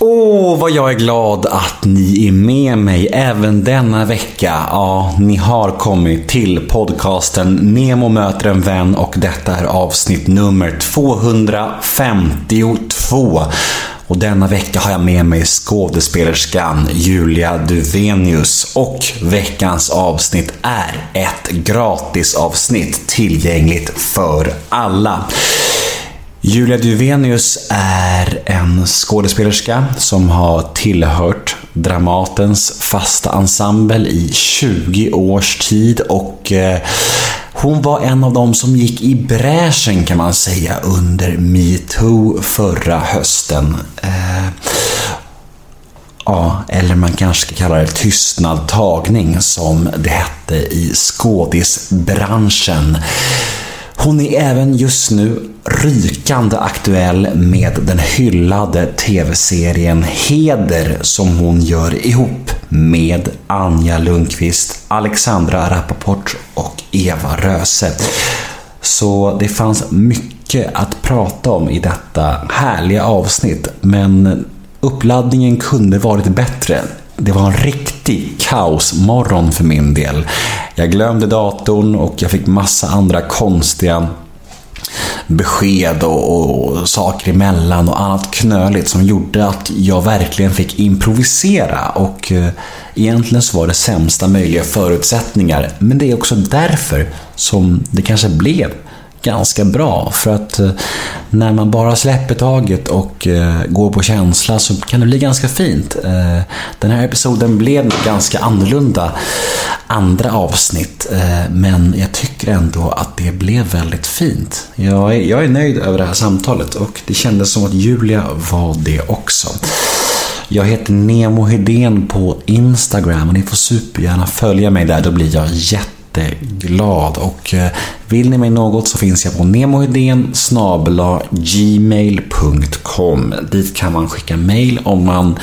Åh, oh, vad jag är glad att ni är med mig även denna vecka. Ja, ni har kommit till podcasten Nemo möter en vän och detta är avsnitt nummer 252. Och denna vecka har jag med mig skådespelerskan Julia Duvenius och veckans avsnitt är ett gratisavsnitt tillgängligt för alla. Julia Duvenius är en skådespelerska som har tillhört Dramatens fasta ensemble i 20 års tid och eh, hon var en av dem som gick i bräschen kan man säga under metoo förra hösten. Eh, ja, eller man kanske ska kalla det tystnadtagning som det hette i skådisbranschen. Hon är även just nu rykande aktuell med den hyllade TV-serien Heder som hon gör ihop med Anja Lundqvist, Alexandra Rappaport och Eva Röse. Så det fanns mycket att prata om i detta härliga avsnitt, men uppladdningen kunde varit bättre. Det var en riktig kaosmorgon för min del. Jag glömde datorn och jag fick massa andra konstiga besked och, och, saker emellan och annat knöligt som gjorde att jag verkligen fick improvisera och eh, egentligen så var det sämsta möjliga förutsättningar. Men det är också därför som det kanske blev ganska bra. För att eh, när man bara släpper taget och eh, går på känsla så kan det bli ganska fint. Eh, den här episoden blev ganska annorlunda andra avsnitt. Men jag tycker ändå att det blev väldigt fint. Jag är, jag är nöjd över det här samtalet och det kändes som att Julia var det också. Jag heter Nemo Hedén på Instagram och ni får supergärna följa mig där. Då blir jag jätte jätteglad. Och eh, vill ni mig något så finns jag på nemohedén gmail.com. Dit kan man skicka mail om man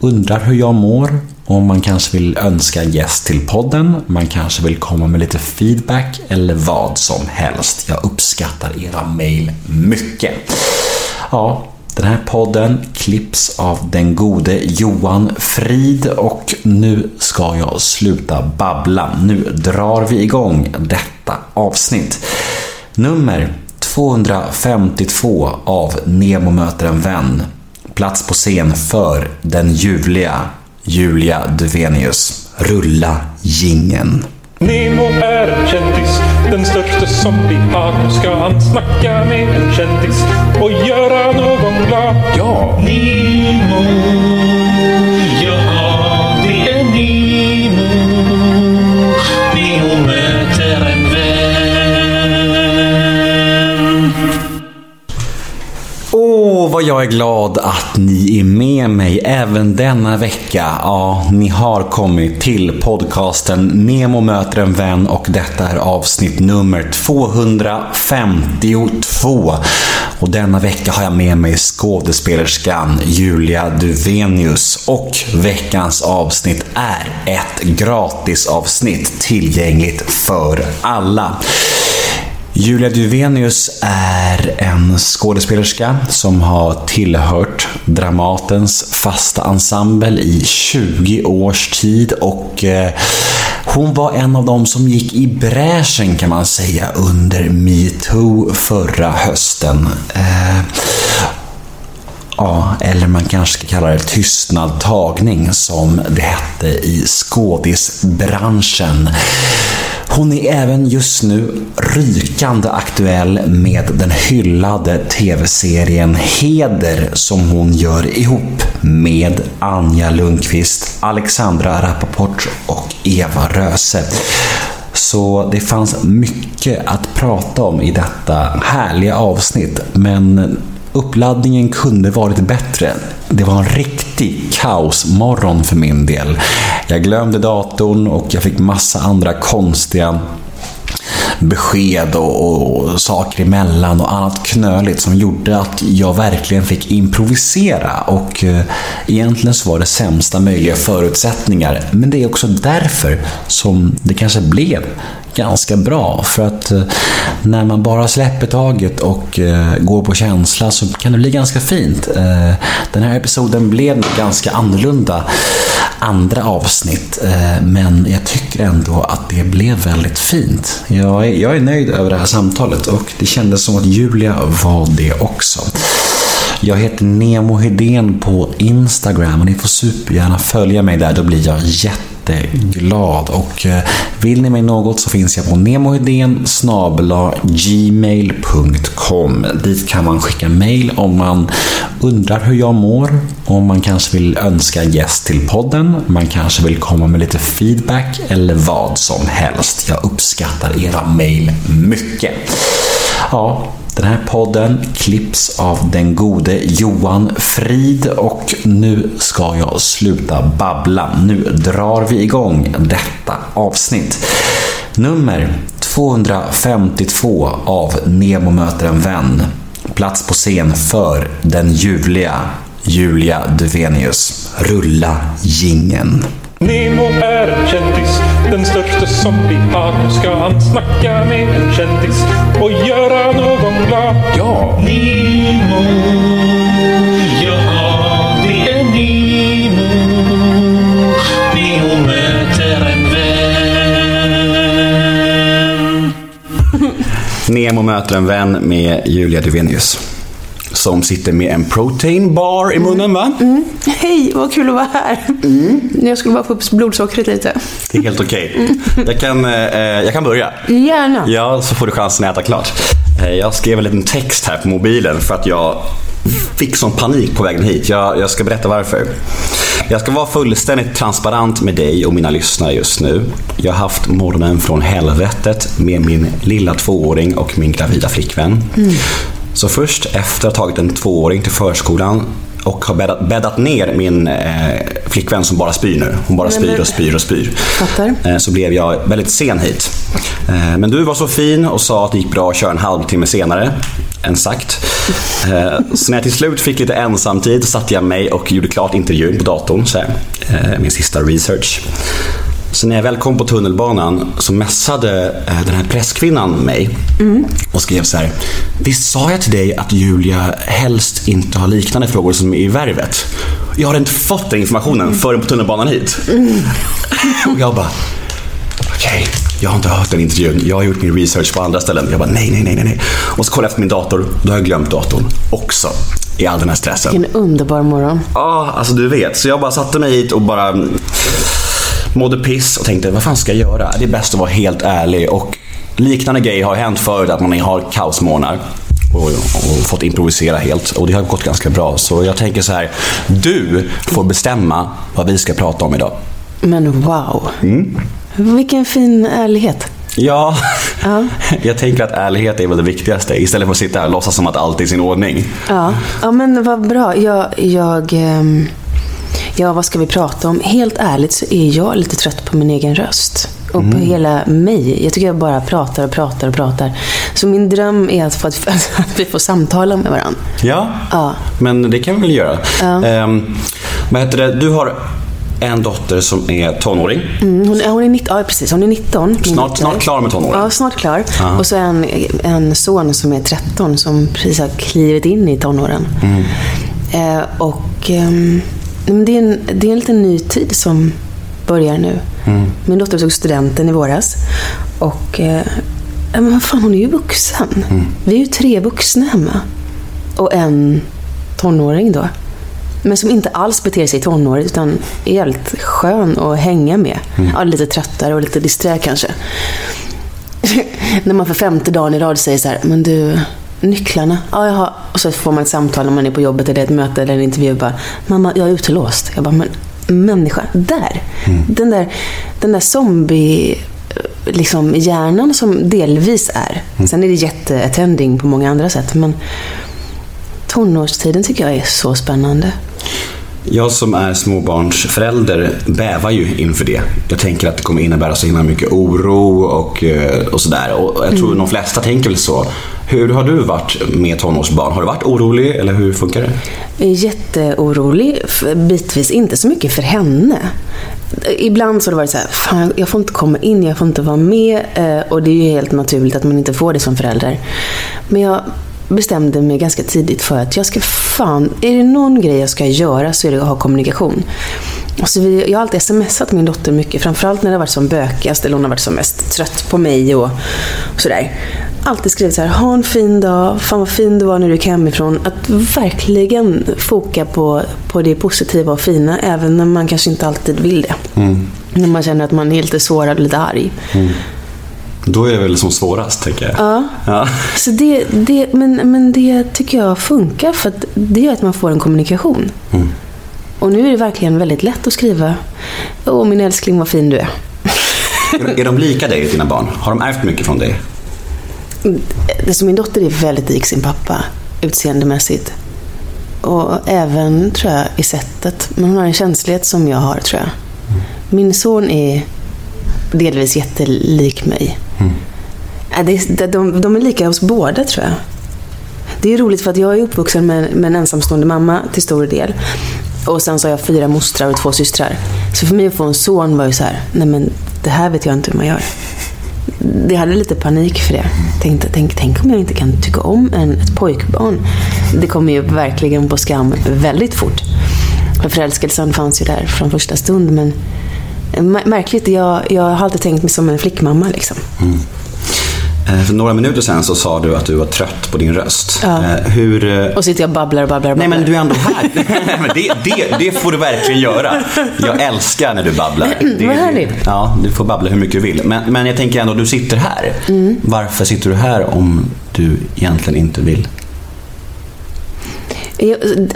undrar hur jag mår. Om man kanske vill önska en gäst till podden, man kanske vill komma med lite feedback eller vad som helst. Jag uppskattar era mail mycket. Ja, den här podden klipps av den gode Johan Frid och nu ska jag sluta babbla. Nu drar vi igång detta avsnitt. Nummer 252 av Nemo möter en vän. Plats på scen för den ljuvliga Julia Duvenius. Rulla gingen. Nemo är en kändis, den största som vi har. Nu ska han snacka med en kändis och göra någon glad. Ja! Nemo, Jag är glad att ni är med mig även denna vecka. Ja, ni har kommit till podcasten Nemo möter en vän och detta är avsnitt nummer 252. Och denna vecka har jag med mig skådespelerskan Julia Duvenius och veckans avsnitt är ett gratisavsnitt tillgängligt för alla. Julia Duvenius är en skådespelerska som har tillhört Dramatens fasta ensemble i 20 års tid och eh, hon var en av dem som gick i bräschen kan man säga under metoo förra hösten. Eh, ja, eller man kanske ska kalla det tystnadtagning som det hette i skådisbranschen. Hon är även just nu rykande aktuell med den hyllade TV-serien Heder som hon gör ihop med Anja Lundqvist, Alexandra Rappaport och Eva Röse. Så det fanns mycket att prata om i detta härliga avsnitt, men uppladdningen kunde varit bättre. Det var en riktig kaosmorgon för min del. Jag glömde datorn och jag fick massa andra konstiga besked och, och saker emellan och annat knöligt som gjorde att jag verkligen fick improvisera och eh, egentligen så var det sämsta möjliga förutsättningar. Men det är också därför som det kanske blev ganska bra. För att eh, när man bara släpper taget och eh, går på känsla så kan det bli ganska fint. Eh, den här episoden blev ganska annorlunda andra avsnitt, men jag tycker ändå att det blev väldigt fint. Jag är, jag är nöjd över det här samtalet och det kändes som att Julia var det också. Jag heter Nemo Hedén på Instagram och ni får supergärna följa mig där, då blir jag jätteglad. Och eh, vill ni mig något så finns jag på nemohedén gmail.com. Dit kan man skicka mail om man undrar hur jag mår, om man kanske vill önska en gäst till podden, man kanske vill komma med lite feedback eller vad som helst. Jag uppskattar era mail mycket. Ja, den här podden klipps av den gode Johan Frid och nu ska jag sluta babbla. Nu drar vi igång detta avsnitt. Nummer 252 av Nemo möter en vän. Plats på scen för den ljuvliga Julia Duvenius. Rulla gingen. Nemo är en kändis, den största som vi har. Nu ska han snacka med en kändis och göra någon glad. Ja, Nemo, ja det är Nemo. Nemo möter en vän. Nemo möter en vän med Julia Duvenius. Som sitter med en protein bar i munnen va? Hej, vad kul att vara här. Jag skulle bara få upp blodsockret lite. Det är helt okej. Jag, kan, eh, jag kan börja. Gärna. Ja, så får du chansen att äta klart. Eh, Jag skrev en liten text här på mobilen för att jag fick sån panik på vägen hit. Jag, jag ska berätta varför. Jag ska vara fullständigt transparent med dig och mina lyssnare just nu. Jag har haft morgonen från helvetet med min lilla tvååring och min gravida flickvän. Så först efter att ha tagit en tvååring till förskolan och har bäddat, bäddat ner min eh, flickvän som bara spyr nu. Hon bara spyr och spyr och spyr. Eh, så blev jag väldigt sen hit. Eh, Men du var så fin och sa att det gick bra att köra en halvtimme senare än sagt. Eh, Så när jag till slut fick lite ensamtid satte jag mig och gjorde klart intervjun på datorn, så här, eh, min sista research. Så när jag väl kom på tunnelbanan så messade eh, den här presskvinnan mig och skrev så här. Visst sa jag till dig att Julia helst inte har liknande frågor som i Värvet? Jag har inte fått den informationen förrän på tunnelbanan hit. Och jag bara, okej, jag har inte hört den intervjun. Jag har gjort min research på andra ställen. Jag bara, nej, nej, nej, nej. Och så kollade jag efter min dator. Då har jag glömt datorn också. I all den här stressen. Vilken underbar morgon. Ja, alltså du vet. Så jag bara satte mig hit och bara mm, mådde piss och tänkte, vad fan ska jag göra? Det är bäst att vara helt ärlig. Och liknande grejer har hänt förut, att man har kaosmånader. Och, och fått improvisera helt. Och det har gått ganska bra. Så jag tänker så här, du får bestämma vad vi ska prata om idag. Men wow. Vilken fin ärlighet. Ja, Ja. jag tänker att ärlighet är väl det viktigaste. Istället för att sitta här och låtsas som att allt är i sin ordning. Ja, ja men vad bra. Jag, jag, ehm, ja, vad ska vi prata om? Helt ärligt så är jag lite trött på min egen röst. Och på hela mig. Jag tycker jag bara pratar och pratar och pratar. Så min dröm är att, få, att vi får samtala med varandra. Ja, Ja. men det kan vi väl göra. Ja. Ehm, vad heter det? Du har en dotter som är tonåring. Mm, hon, hon är 19, ja, precis, hon är 19. min Snart, snart klar med tonåren. Ja, snart klar. Ja. Och så en, en son som är 13 som precis har klivit in i tonåren. Mm. Eh, och ehm, det, är en, det är en liten ny tid som börjar nu. Mm. Min dotter tog studenten i våras. Och eh, men vad fan, hon är ju vuxen. Mm. Vi är ju tre vuxna hemma. Och en tonåring då. Men som inte alls beter sig tonårigt utan är jävligt skön att hänga med. Mm. Ja, lite tröttare och lite disträ kanske. När man för femte dagen i rad säger så här, men du, nycklarna? Ja, jag har. Och så får man ett samtal när man är på jobbet eller ett möte eller en intervju. Bara, Mamma, jag är utelåst. Jag bara, men människa, där. Den där, den där zombie liksom hjärnan som delvis är. Sen är det jätteattending på många andra sätt. Men tonårstiden tycker jag är så spännande. Jag som är småbarnsförälder bävar ju inför det. Jag tänker att det kommer innebära så himla mycket oro och, eh, och sådär. Och jag tror de flesta tänker väl så. Hur har du varit med tonårsbarn? Har du varit orolig eller hur funkar det? Jätteorolig, bitvis inte så mycket för henne. Ibland så har det varit så här, fan jag får inte komma in, jag får inte vara med. Eh, och det är ju helt naturligt att man inte får det som förälder. Men jag bestämde mig ganska tidigt för att jag ska fan, är det någon grej jag ska göra så är det att ha kommunikation. Så vi, jag har alltid smsat min dotter mycket, framförallt när det har varit som bökigast eller hon har varit som mest trött på mig och, och sådär. Alltid skrivit så här, ha en fin dag, fan vad fin du var när du gick hemifrån. Att verkligen foka på, på det positiva och fina, även när man kanske inte alltid vill det. När man känner att man är lite sårad och lite arg. Då är det väl som svårast, tänker jag. Ja. Ja. Så det, det, men, men det tycker jag funkar för att det gör att man får en kommunikation. Och nu är det verkligen väldigt lätt att skriva Åh min älskling vad fin du är. Är, är de lika dig, dina barn? Har de ärvt mycket från dig? Det som min dotter är väldigt lik sin pappa utseendemässigt. Och även tror jag i sättet. Men hon har en känslighet som jag har tror jag. Min son är delvis jättelik mig. Ja, det de, de är lika oss båda tror jag. Det är roligt för att jag är uppvuxen med, med en ensamstående mamma till stor del. Och sen så har jag fyra mostrar och två systrar. Så för mig att få en son var ju så här, nej men det här vet jag inte hur man gör. Det hade lite panik för det. Tänkte, tänk, tänk om jag inte kan tycka om en, ett pojkbarn. Det kommer ju verkligen på skam väldigt fort. För förälskelsen fanns ju där från första stund. Men märkligt, jag, jag har alltid tänkt mig som en flickmamma. Liksom. Mm. För några minuter sedan så sa du att du var trött på din röst. Ja. Eh, Hur... eh, Och sitter jag och babblar och babblar och Nej babblar. men du är ändå här. Det, det, det får du verkligen göra. Jag älskar när du babblar. Det, Vad härligt. Ja, du får babbla hur mycket du vill. Men, men jag tänker ändå, du sitter här. Mm. Varför sitter du här om du egentligen inte vill?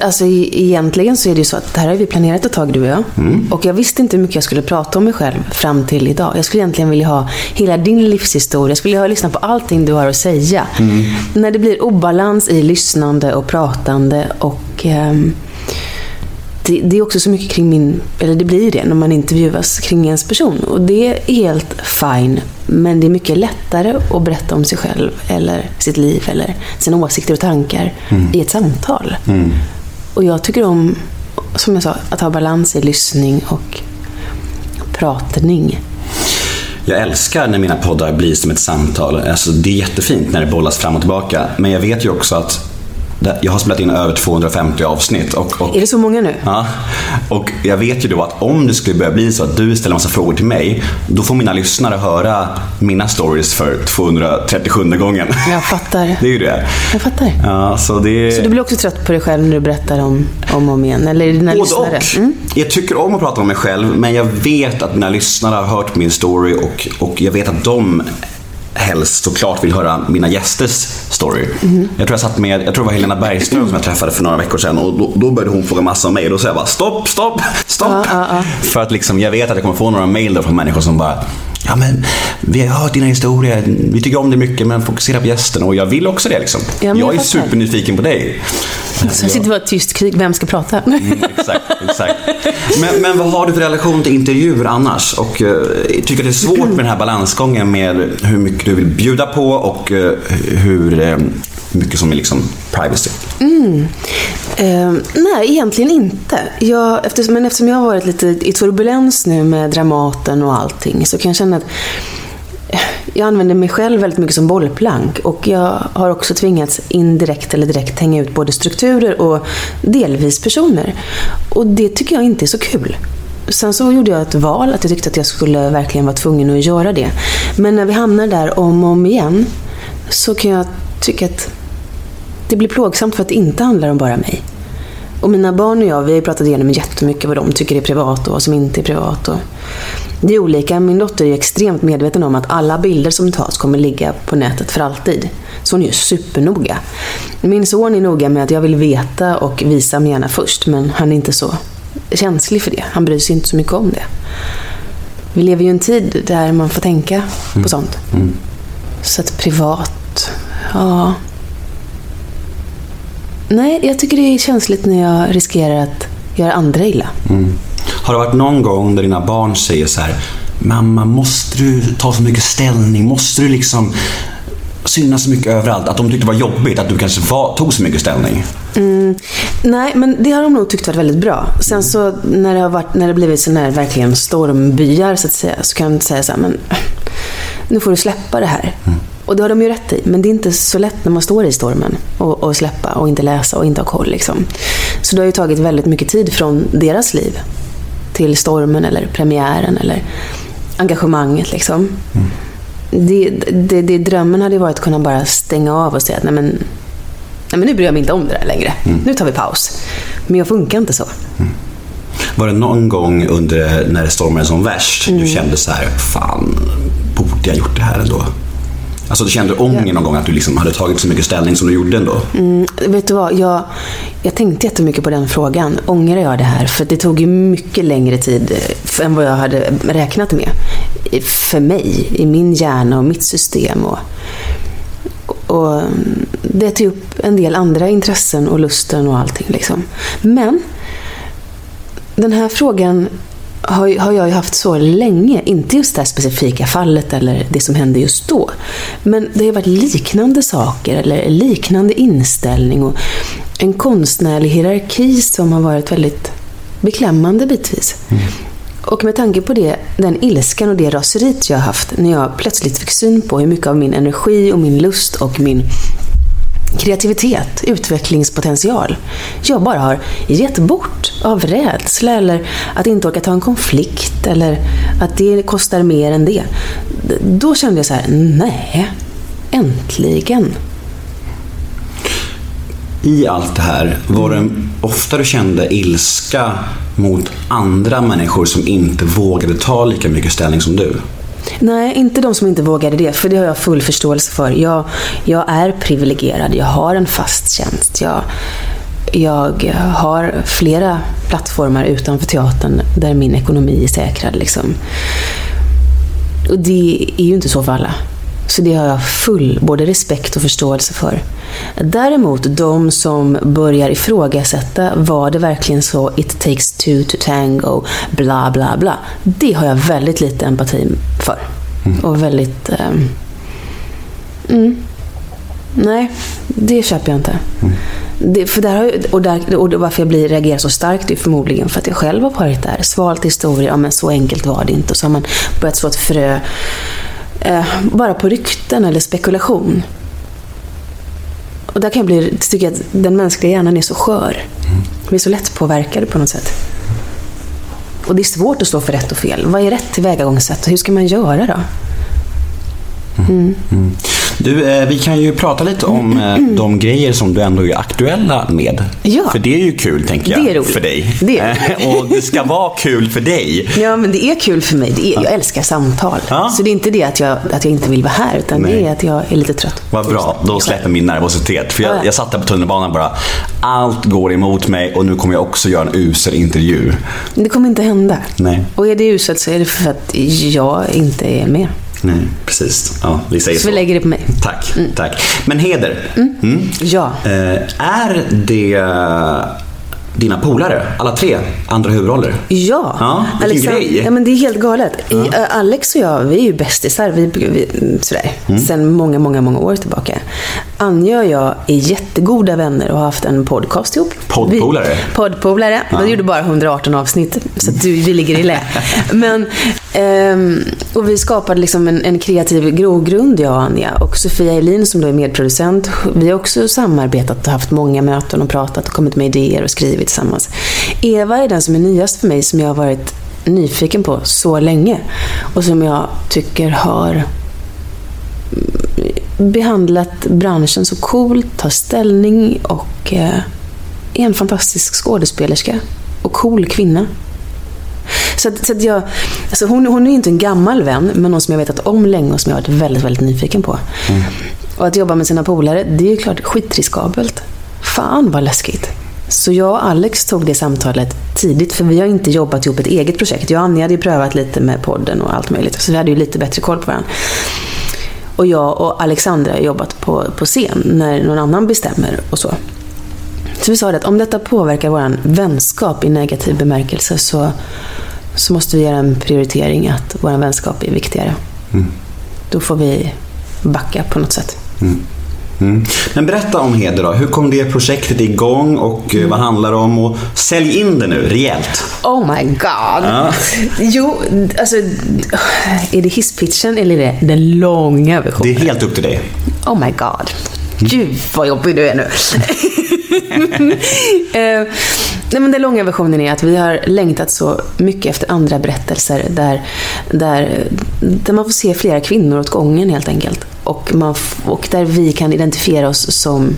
Alltså e- egentligen så är det ju så att det här har vi planerat ett tag du och jag. Och jag visste inte hur mycket jag skulle prata om mig själv fram till idag. Jag skulle egentligen vilja ha hela din livshistoria. Jag skulle vilja lyssna på allting du har att säga. När det blir obalans i lyssnande och pratande och ehm, det, det är också så mycket kring min, eller det blir det när man intervjuas kring ens person. Och det är helt fine. Men det är mycket lättare att berätta om sig själv eller sitt liv eller sina åsikter och tankar i ett samtal. Och jag tycker om, som jag sa, att ha balans i lyssning och pratning. Jag älskar när mina poddar blir som ett samtal. Alltså, det är jättefint när det bollas fram och tillbaka. Men jag vet ju också att jag har spelat in över 250 avsnitt. Och, och Är det så många nu? Ja, och jag vet ju då att om det skulle börja bli så att du ställer massa frågor till mig, då får mina lyssnare höra mina stories för 237 gången. Jag fattar. Det är ju det. Jag fattar. Ja, så det Så du blir också trött på dig själv när du berättar om, om och om igen? Eller är det dina Både lyssnare? och. Mm. Jag tycker om att prata om mig själv, men jag vet att mina lyssnare har hört min story och, och jag vet att de helst såklart vill höra mina gästers story. Mm. Jag tror jag satt med, jag tror det var Helena Bergström som jag träffade för några veckor sedan och då, då började hon fråga massa om mig och då sa jag bara stopp, stopp, stopp. För att liksom, jag vet att jag kommer få några mail från människor som bara Ja men vi har hört dina historier, vi tycker om det mycket men fokusera på gästen och jag vill också det liksom. Ja, jag är jag fattar. supernyfiken på dig. Så jag sitter bara ett tyst krig, vem ska prata? Mm, exakt, exakt. Men, men vad har du för relation till intervjuer annars? Och uh, tycker det är svårt med den här balansgången med hur mycket du vill bjuda på och eh, hur eh, mycket som är liksom privacy? Eh, nej, egentligen inte. Jag, eftersom, men eftersom jag har varit lite i turbulens nu med Dramaten och allting så kan jag känna att eh, jag använder mig själv väldigt mycket som bollplank och jag har också tvingats indirekt eller direkt hänga ut både strukturer och delvis personer. Och det tycker jag inte är så kul. Sen så gjorde jag ett val, att jag tyckte att jag skulle verkligen vara tvungen att göra det. Men när vi hamnar där om och om igen så kan jag tycka att det blir plågsamt för att det inte handlar om bara mig. Och mina barn och jag, vi har ju pratat igenom jättemycket vad de tycker är privat och vad som inte är privat. Och det är olika. Min dotter är extremt medveten om att alla bilder som tas kommer ligga på nätet för alltid. Så hon är ju supernoga. Min son är noga med att jag vill veta och visa mig gärna först, men han är inte så känslig för det. Han bryr sig inte så mycket om det. Vi lever ju i en tid där man får tänka på sånt. Så att privat, ja... Nej, jag tycker det är känsligt när jag riskerar att göra andra illa. Har det varit någon gång där dina barn säger så här Mamma, måste du ta så mycket ställning? Måste du liksom synas så mycket överallt? Att de tyckte det var jobbigt att du kanske var, tog så mycket ställning? Nej, men det har de nog tyckt varit väldigt bra. Sen så när det har varit, när det blivit sån här verkligen stormbyar så att säga, så kan de säga så här, men nu får du släppa det här. Och det har de ju rätt i, men det är inte så lätt när man står i stormen och, och släppa och inte läsa och inte ha koll. Liksom. Så det har ju tagit väldigt mycket tid från deras liv till stormen eller premiären eller engagemanget. Liksom. Det, det, det, drömmen hade varit att kunna bara stänga av och säga att nej men, nej men nu bryr jag mig inte om det där längre. Nu tar vi paus. Men jag funkar inte så. Var det någon gång under när det stormade som värst du kände så här, fan, borde jag gjort det här ändå? Alltså du kände ånger någon gång att du liksom hade tagit så mycket ställning som du gjorde ändå? Mm, vet du vad, jag, jag tänkte jättemycket på den frågan. Ångrar jag det här? För det tog ju mycket längre tid eh, än vad jag hade räknat med. För mig, i min hjärna och mitt system. Och, och mm, det tog upp en del andra intressen och lusten och allting. Liksom. Men den här frågan har, har jag ju haft så länge. Inte just det här specifika fallet eller det som hände just då. Men det har varit liknande saker eller liknande inställning och en konstnärlig hierarki som har varit väldigt beklämmande bitvis. Och med tanke på det, den ilskan och det raseriet jag har haft när jag plötsligt fick syn på hur mycket av min energi och min lust och min kreativitet, utvecklingspotential. Jag bara har gett bort av rädsla eller att inte orka ta en konflikt eller att det kostar mer än det. Då kände jag så här, nej, äntligen. I allt det här, var det ofta du kände ilska mot andra människor som inte vågade ta lika mycket ställning som du? Nej, inte de som inte vågade det, för det har jag full förståelse för. Jag, jag är privilegierad, jag har en fast tjänst. Jag, jag har flera plattformar utanför teatern där min ekonomi är säkrad. Liksom. Och det är ju inte så för alla. Så det har jag full både respekt och förståelse för. Däremot de som börjar ifrågasätta, var det verkligen så it takes two to tango, bla bla bla. Det har jag väldigt lite empati för. Och väldigt... ehm, mm, nej, det köper jag inte. Det, för där har jag, och, där, och varför jag blir, reagerar så starkt är förmodligen för att jag själv har varit där. Svalt historia, ja men så enkelt var det inte. Och så har man börjat så ett frö eh, bara på rykten eller spekulation. Och där kan jag bli, tycker jag att den mänskliga hjärnan är så skör. Vi är så lätt påverkade på något sätt. Och det är svårt att stå för rätt och fel. Vad är rätt tillvägagångssätt och hur ska man göra då? Du, eh, vi kan ju prata lite om eh, de grejer som du ändå är aktuella med. Ja. För det är ju kul, tänker jag, Det är roligt. för dig. Det är Eh, Och det ska vara kul för dig. Ja, men det är kul för mig. Det är, jag älskar samtal. Ja. Så det är inte det att jag, att jag inte vill vara här, utan Nej. det är att jag är lite trött. Vad bra, då släpper min nervositet. För Ja, jag, ja. jag satt där på tunnelbanan bara. Allt går emot mig och nu kommer jag också göra en usel intervju. Det kommer inte hända. Nej. Och är det uselt så är det för att jag inte är med. Nej, precis. Ja, vi säger Så så. vi lägger det på mig. Tack, tack. Men heder. Mm. Ja. Eh, är det dina polare, alla tre, andra huvudroller? Ja, Ja, vilken grej. ja men det är helt galet. I, äh, Alex och jag, vi är ju bästisar. Vi, vi, sådär, Mm. Sen många, många, många år tillbaka. Anja och jag är jättegoda vänner och har haft en podcast ihop. Poddpolare? Vi, poddpolare. Vi gjorde bara 118 avsnitt, så du, vi ligger i lä. Men, ehm, och vi skapade liksom en, en kreativ grogrund, jag och Anja. Och Sofia Elin som då är medproducent, vi har också samarbetat och haft många möten och pratat och kommit med idéer och skrivit tillsammans. Eva är den som är nyast för mig, som jag har varit nyfiken på så länge. Och som jag tycker har behandlat branschen så coolt, tar ställning och eh, är en fantastisk skådespelerska och cool kvinna. Så, att, så att jag, alltså hon, hon är inte en gammal vän, men någon som jag vetat om länge och som jag har varit väldigt, väldigt nyfiken på. Och att jobba med sina polare, det är ju klart skitriskabelt. Fan vad läskigt. Så jag och Alex tog det samtalet tidigt, för vi har inte jobbat ihop ett eget projekt. Jag och Anja hade ju prövat lite med podden och allt möjligt, så vi hade ju lite bättre koll på varandra. Och jag och Alexandra har jobbat på, på scen när någon annan bestämmer och så. Så vi sa det att om detta påverkar vår vänskap i negativ bemärkelse så, så måste vi göra en prioritering att vår vänskap är viktigare. Då får vi backa på något sätt. Mm. Men berätta om Heder då. Hur kom det projektet igång och eh, vad handlar det om? Och sälj in det nu rejält. Oh my god. Jo, alltså, är det hisspitchen eller är det den långa Det versionen? är helt upp till dig. Oh my god. Gud vad jobbig du är nu. nej men den långa versionen är att vi har längtat så mycket efter andra berättelser där, där, där man får se flera kvinnor åt gången helt enkelt. Och, man, och där vi kan identifiera oss som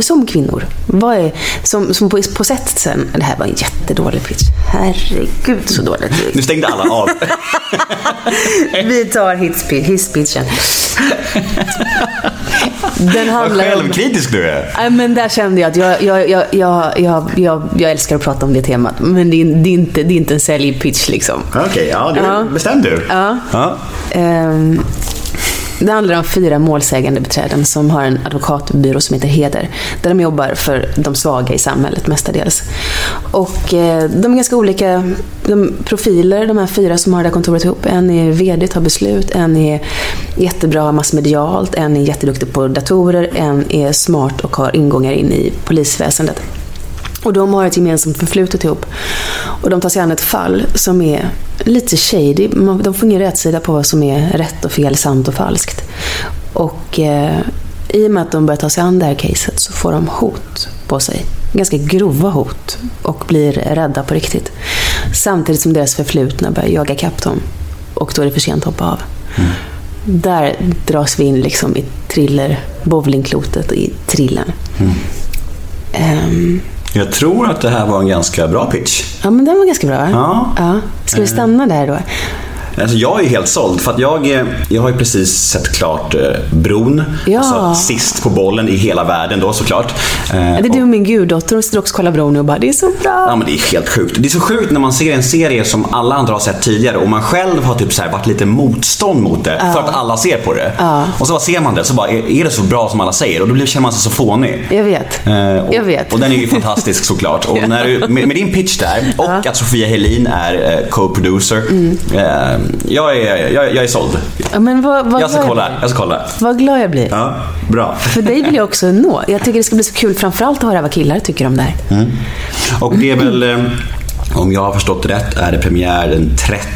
som kvinnor. Vad är, som, som på, på sätt sen, det här var en jättedålig pitch. Herregud så dåligt. Nu stängde alla av. Vi tar hisspitch- hisspitchen. Den Vad handlar om... självkritisk du är. Nej, men där kände jag att jag, jag, jag, jag, jag, jag, jag älskar att prata om det temat. Men det är, det är, inte, det är inte en säljpitch liksom. Okej, ja, det Ja. bestäm du. Ja. Ja. Ehm, det handlar om fyra målsägande beträden som har en advokatbyrå som heter Heder. Där de jobbar för de svaga i samhället mestadels. Och eh, de är ganska olika de profiler, de här fyra som har det här kontoret ihop. En är VD, tar beslut. En är jättebra massmedialt. En är jätteduktig på datorer. En är smart och har ingångar in i polisväsendet. Och de har ett gemensamt förflutet ihop. Och de tar sig an ett fall som är lite shady. De får ingen rätsida på vad som är rätt och fel, sant och falskt. Och eh, i och med att de börjar ta sig an det här caset så får de hot på sig. Ganska grova hot. Och blir rädda på riktigt. Samtidigt som deras förflutna börjar jaga kapp dem. Och då är det för sent att hoppa av. Där dras vi in liksom i thriller, bowlingklotet i thrillern. Ehm, Jag tror att det här var en ganska bra pitch. Ja, men den var ganska bra. Ja. ja. Ska vi stanna där då? Alltså jag är helt såld för att jag, eh, jag har ju precis sett klart eh, Bron. Ja. Alltså, sist på bollen i hela världen då såklart. Eh, Det är du och min guddotter, hon sitter också och kollar Bron och bara, det är så bra. Ja men det är helt sjukt. Det är så sjukt när man ser en serie som alla andra har sett tidigare och man själv har typ så varit lite motstånd mot det för att alla ser på det. Och så bara ser man det så bara, är är det så bra som alla säger? Och då blir- känner man sig så fånig. Jag vet. Eh, och, Jag vet. Och den är ju fantastisk såklart. Och när du, med, med din pitch där och att Sofia Helin är eh, co-producer. Mm. Jag, är, jag, jag är såld. Ja, men vad, vad, Jag ska kolla. blir. Jag ska kolla. Vad glad jag blir. Ja, bra. För dig vill jag också nå. Jag tycker det ska bli så kul framförallt att höra vad killar tycker om det här. Och det är väl, eh, om jag har förstått rätt, är det premiär den 30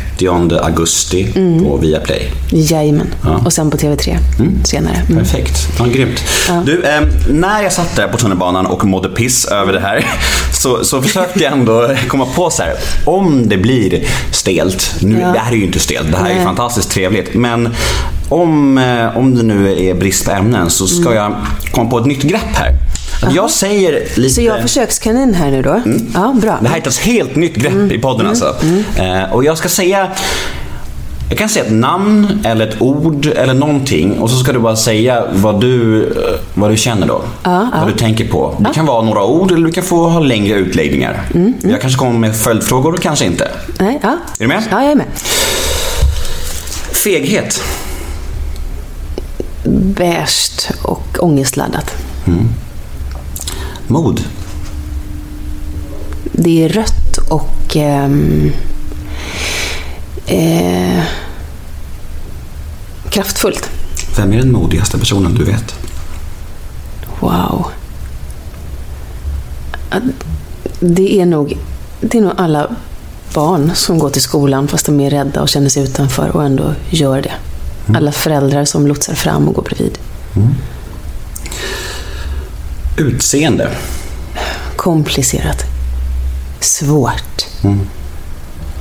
augusti på Viaplay. Jajamän. Och sen på TV3 senare. Mm. Perfekt. Ja, grymt. Du, eh, när jag satt där på tunnelbanan och mådde piss över det här så, så försökte jag ändå komma på så här. Om det blir stelt, nu, Ja. det här är ju inte stelt, det här är ju Nej. fantastiskt trevligt. Men om, eh, om det nu är brist på ämnen så ska jag komma på ett nytt grepp här. Att jag säger lite... Så jag är försökskanin här nu då? Ja, bra. Det här är ett helt nytt grepp i podden alltså. Eh, och jag ska säga jag kan säga ett namn eller ett ord eller någonting och så ska du bara säga vad du, eh, vad du känner då. vad du tänker på. Det kan vara några ord eller du kan få ha längre utläggningar. Jag kanske kommer med följdfrågor, kanske inte. Nej, ja. Är du med? Ja, jag är med. Feghet. Beige och ångestladdat. Mod. Det är rött och... ehm, eh, kraftfullt. Vem är den modigaste personen du vet? Wow. Det är nog, det är nog alla barn som går till skolan fast de är rädda och känner sig utanför och ändå gör det. Alla föräldrar som lotsar fram och går bredvid. Utseende. Komplicerat. Svårt.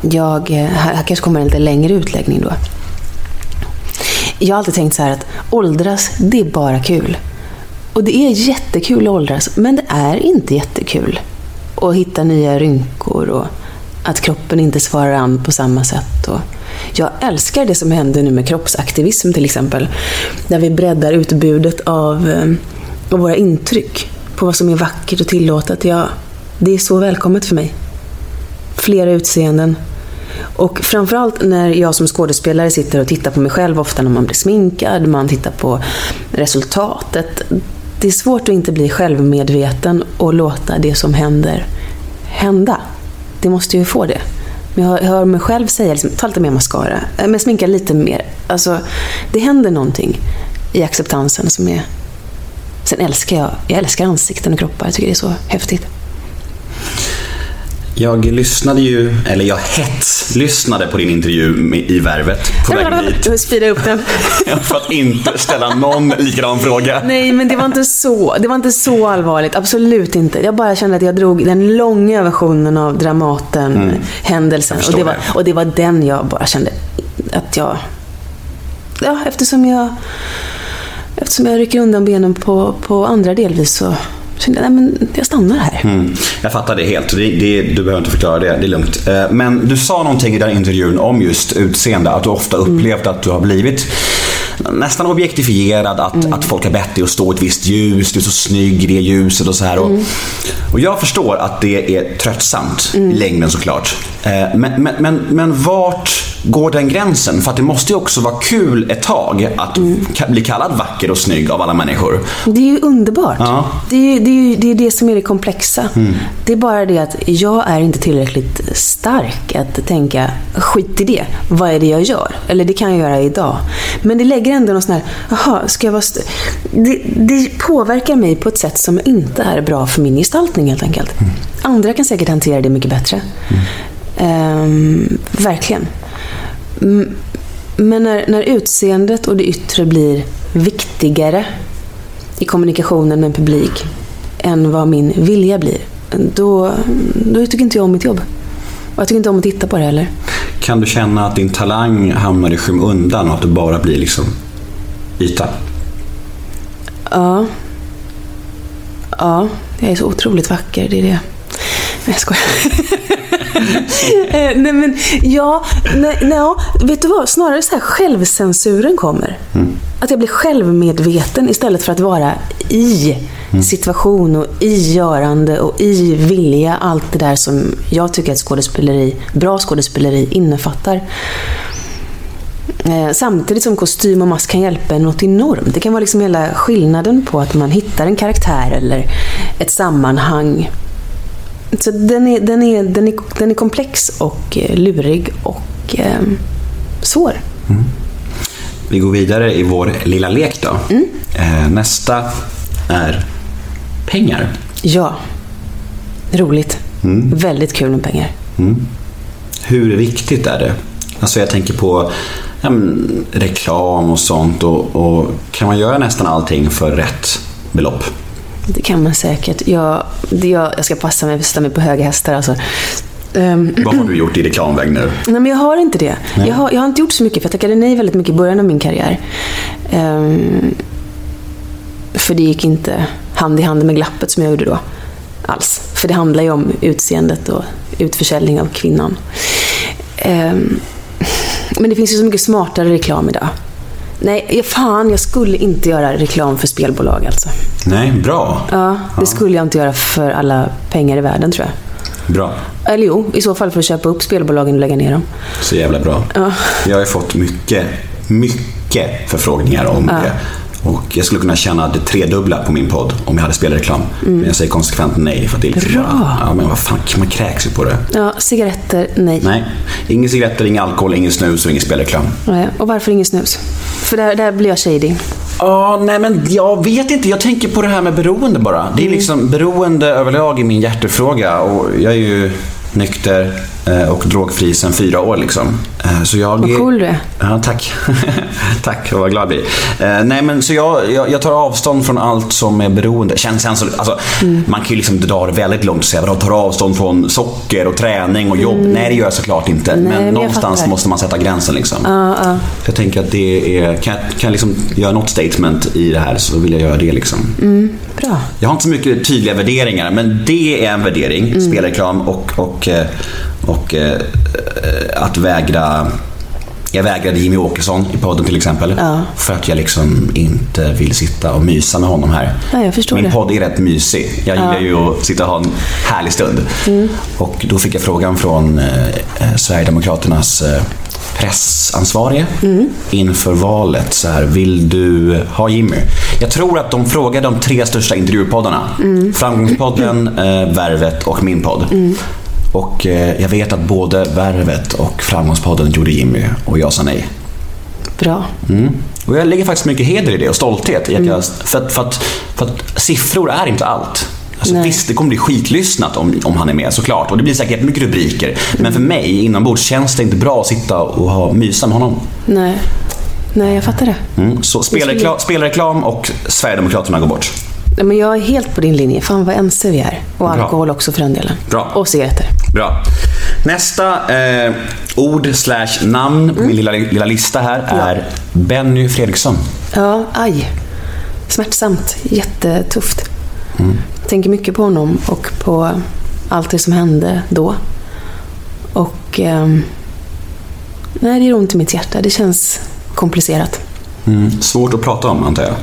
Jag, eh, här, här kanske kommer en lite längre utläggning då. Jag har alltid tänkt så här att åldras, det är bara kul. Och det är jättekul att åldras, men det är inte jättekul. Att hitta nya rynkor och att kroppen inte svarar an på samma sätt. Och jag älskar det som händer nu med kroppsaktivism till exempel. Där vi breddar utbudet av, och våra intryck på vad som är vackert och tillåtet. Ja, det är så välkommet för mig. Flera utseenden. Och framförallt när jag som skådespelare sitter och tittar på mig själv, ofta när man blir sminkad, man tittar på resultatet. det är svårt att inte bli självmedveten och låta det som händer hända. Det måste ju få det. Men jag hör mig själv säga, liksom, ta lite mer mascara, äh, men sminka lite mer. Alltså, det händer någonting i acceptansen som är... Sen älskar jag, jag älskar ansikten och kroppar. Jag tycker det är så häftigt. Jag lyssnade ju, eller jag hetslyssnade på din intervju med, i Värvet på vägen hit. Speedar upp den. För att inte ställa någon likadan fråga. Nej, men det var inte så. Det var inte så allvarligt. Absolut inte. Jag bara kände att jag drog den långa versionen av Dramaten-händelsen. Jag och, det var, och det var den jag bara kände att jag... Ja, eftersom jag... Eftersom jag rycker undan benen på, på andra delvis så kände jag, nej men jag stannar här. Mm, jag fattar det helt. Det, det, du behöver inte förklara det, det är lugnt. Eh, Men du sa någonting i den intervjun om just utseende, att du ofta upplevt att du har blivit nästan objektifierad, att, att folk har bett dig att stå i ett visst ljus, du är så snygg i det ljuset och så här. Och, och jag förstår att det är tröttsamt i längden såklart. Eh, Men, men, men, men vart går den gränsen? För att det måste ju också vara kul ett tag att ka- bli kallad vacker och snygg av alla människor. Det är ju underbart. Ja. Det, är, det, är, det är det som är det komplexa. Det är bara det att jag är inte tillräckligt stark att tänka, skit i det, vad är det jag gör? Eller det kan jag göra idag. Men det lägger ändå någon sån här, jaha, ska jag vara... st-" Det, det påverkar mig på ett sätt som inte är bra för min gestaltning helt enkelt. Andra kan säkert hantera det mycket bättre. Ehm, verkligen. Men när, när utseendet och det yttre blir viktigare i kommunikationen med en publik än vad min vilja blir, då, då tycker inte jag om mitt jobb. Och jag tycker inte om att titta på det heller. Kan du känna att din talang hamnar i skymundan och att du bara blir liksom yta? Ja. Ja, jag är så otroligt vacker, det är det. Nej, jag skojar. Eh, nej men, ja, nej, nej, vet du vad? Snarare så här självcensuren kommer. Att jag blir självmedveten istället för att vara i situation och i görande och i vilja. Allt det där som jag tycker att skådespeleri, bra skådespeleri innefattar. Eh, samtidigt som kostym och mask kan hjälpa en något enormt. Det kan vara liksom hela skillnaden på att man hittar en karaktär eller ett sammanhang. Så den är, den är, den är, den är komplex och eh, lurig och eh, svår. Vi går vidare i vår lilla lek då. Eh, nästa är pengar. Ja. Roligt. Väldigt kul med pengar. Hur viktigt är det? Alltså jag tänker på ja, men, reklam och sånt och, och kan man göra nästan allting för rätt belopp? Det kan man säkert. Jag, det, jag, jag ska passa mig, sätta mig på höga hästar alltså. Ehm, Vad har du gjort i reklamväg nu? Nej, men jag har inte det. Jag har, jag har inte gjort så mycket, för jag tackade nej väldigt mycket i början av min karriär. Ehm, för det gick inte hand i hand med glappet som jag gjorde då. Alls. För det handlar ju om utseendet och utförsäljning av kvinnan. Ehm, men det finns ju så mycket smartare reklam idag. Nej, ja, fan, jag skulle inte göra reklam för spelbolag alltså. Nej, bra. Ja, det skulle jag inte göra för alla pengar i världen tror jag. Bra. Eller jo, i så fall för att köpa upp spelbolagen och lägga ner dem. Så jävla bra. Ja. Jag har ju fått mycket, mycket förfrågningar om det. Och jag skulle kunna tjäna det tredubbla på min podd om jag hade spelreklam. Men jag säger konsekvent nej för att det är liksom Bra. ja men vad fan, man kräks ju på det. Ja, cigaretter, nej. Nej, ingen cigaretter, ingen alkohol, ingen snus och ingen spelreklam. Nej, Och varför ingen snus? För där, där blir jag shady. Ja, nej men jag vet inte. Jag tänker på det här med beroende bara. Det är liksom beroende överlag i min hjärtefråga och jag är ju nykter eh, och drogfri sedan fyra år liksom. Eh, Så jag... Vad cool du är. Ja, tack. tack, vad glad jag blir. Eh, nej, men så jag, jag, jag tar avstånd från allt som är beroende. Känns alltså, Man kan ju liksom dra det väldigt långt och säga att tar avstånd från socker och träning och jobb. Nej, det gör jag såklart inte. men men någonstans måste man sätta gränsen liksom. Ja. Så jag tänker att det är, kan, jag- kan jag liksom göra något statement i det här så vill jag göra det liksom. Bra. Jag har inte så mycket tydliga värderingar, men det är en värdering. Spelreklam och, och, eh, och eh, att vägra jag vägrade Jimmy Åkesson i podden till exempel. Ja. För att jag liksom inte vill sitta och mysa med honom här. Ja, förstår Min det. podd är rätt mysig. Jag gillar ju att sitta och ha en härlig stund. Mm. Och då fick jag frågan från eh, eh, Sverigedemokraternas eh, pressansvarige inför valet. Så här, vill du ha Jimmy? Jag tror att de frågade de tre största intervjupoddarna. Framgångspodden, eh, Värvet och min podd. Och eh, jag vet att både Värvet och Framgångspodden gjorde Jimmy och jag sa nej. Bra. Mm. Och jag lägger faktiskt mycket heder i det och stolthet. att jag, för, att, för, att, för att siffror är inte allt. Alltså, Nej. visst, det kommer bli skitlyssnat om, om han är med såklart. Och det blir säkert mycket rubriker. Men för mig inombords känns det inte bra att sitta och ha mysa med honom. Nej. Nej, jag fattar det. Mm. Så spelreklam, spelreklam och Sverigedemokraterna går bort. Nej, Men jag är helt på din linje. Fan vad ense vi är. Och Bra. alkohol också för den delen. Bra. Och cigaretter. Bra. Nästa eh, ord slash namn på min lilla, lilla lista här är Benny Fredriksson. Ja, aj. Smärtsamt. Jättetufft. Jag tänker mycket på honom och på allt det som hände då. Och... ehm, nej, det gör ont i mitt hjärta. Det känns komplicerat. Mm. Svårt att prata om antar jag.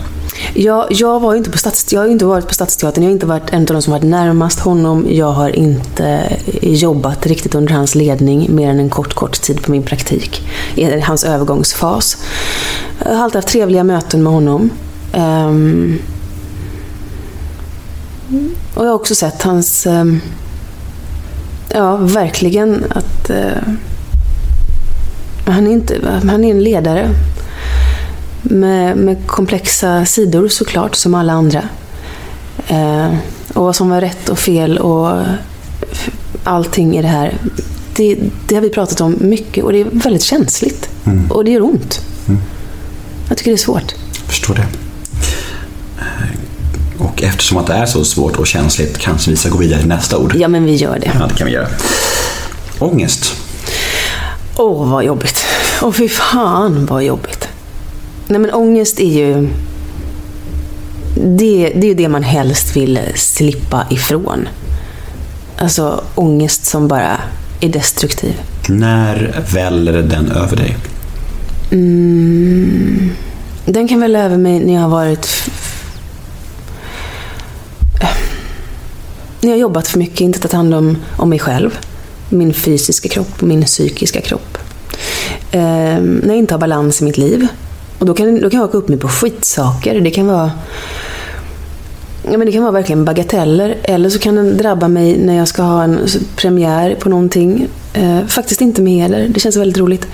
Jag, jag, var inte på stats, jag har ju inte varit på Stadsteatern. Jag har inte varit en av de som varit närmast honom. Jag har inte jobbat riktigt under hans ledning mer än en kort, kort tid på min praktik. I hans övergångsfas. Jag har alltid haft trevliga möten med honom. Um, och jag har också sett hans... Um, ja, verkligen att... Uh, han, är inte, han är en ledare med, med komplexa sidor såklart, som alla andra. Eh, och vad som var rätt och fel och allting i det här. Det, det har vi pratat om mycket och det är väldigt känsligt. Och det gör ont. Jag tycker det är svårt. Förstår det. Eh, Och eftersom att det är så svårt och känsligt kanske vi ska gå vidare till nästa ord. Ja, men vi gör det. Ja, det kan vi göra. Ångest. Åh, vad jobbigt. Åh, fy fan vad jobbigt. Nej, men ångest är ju... Det, det är ju det man helst vill slippa ifrån. Alltså ångest som bara är destruktiv. När väller den över dig? Den kan väl över mig när jag har varit... När jag har jobbat för mycket, inte tagit hand om, om mig själv. Min fysiska kropp och min psykiska kropp. Eh, när jag inte har balans i mitt liv. Och då kan, då kan jag åka upp mig på skitsaker. Det kan vara... Ja, men det kan vara verkligen bagateller. Eller så kan den drabba mig när jag ska ha en premiär på någonting. Eh, faktiskt inte med heller. Det känns väldigt roligt.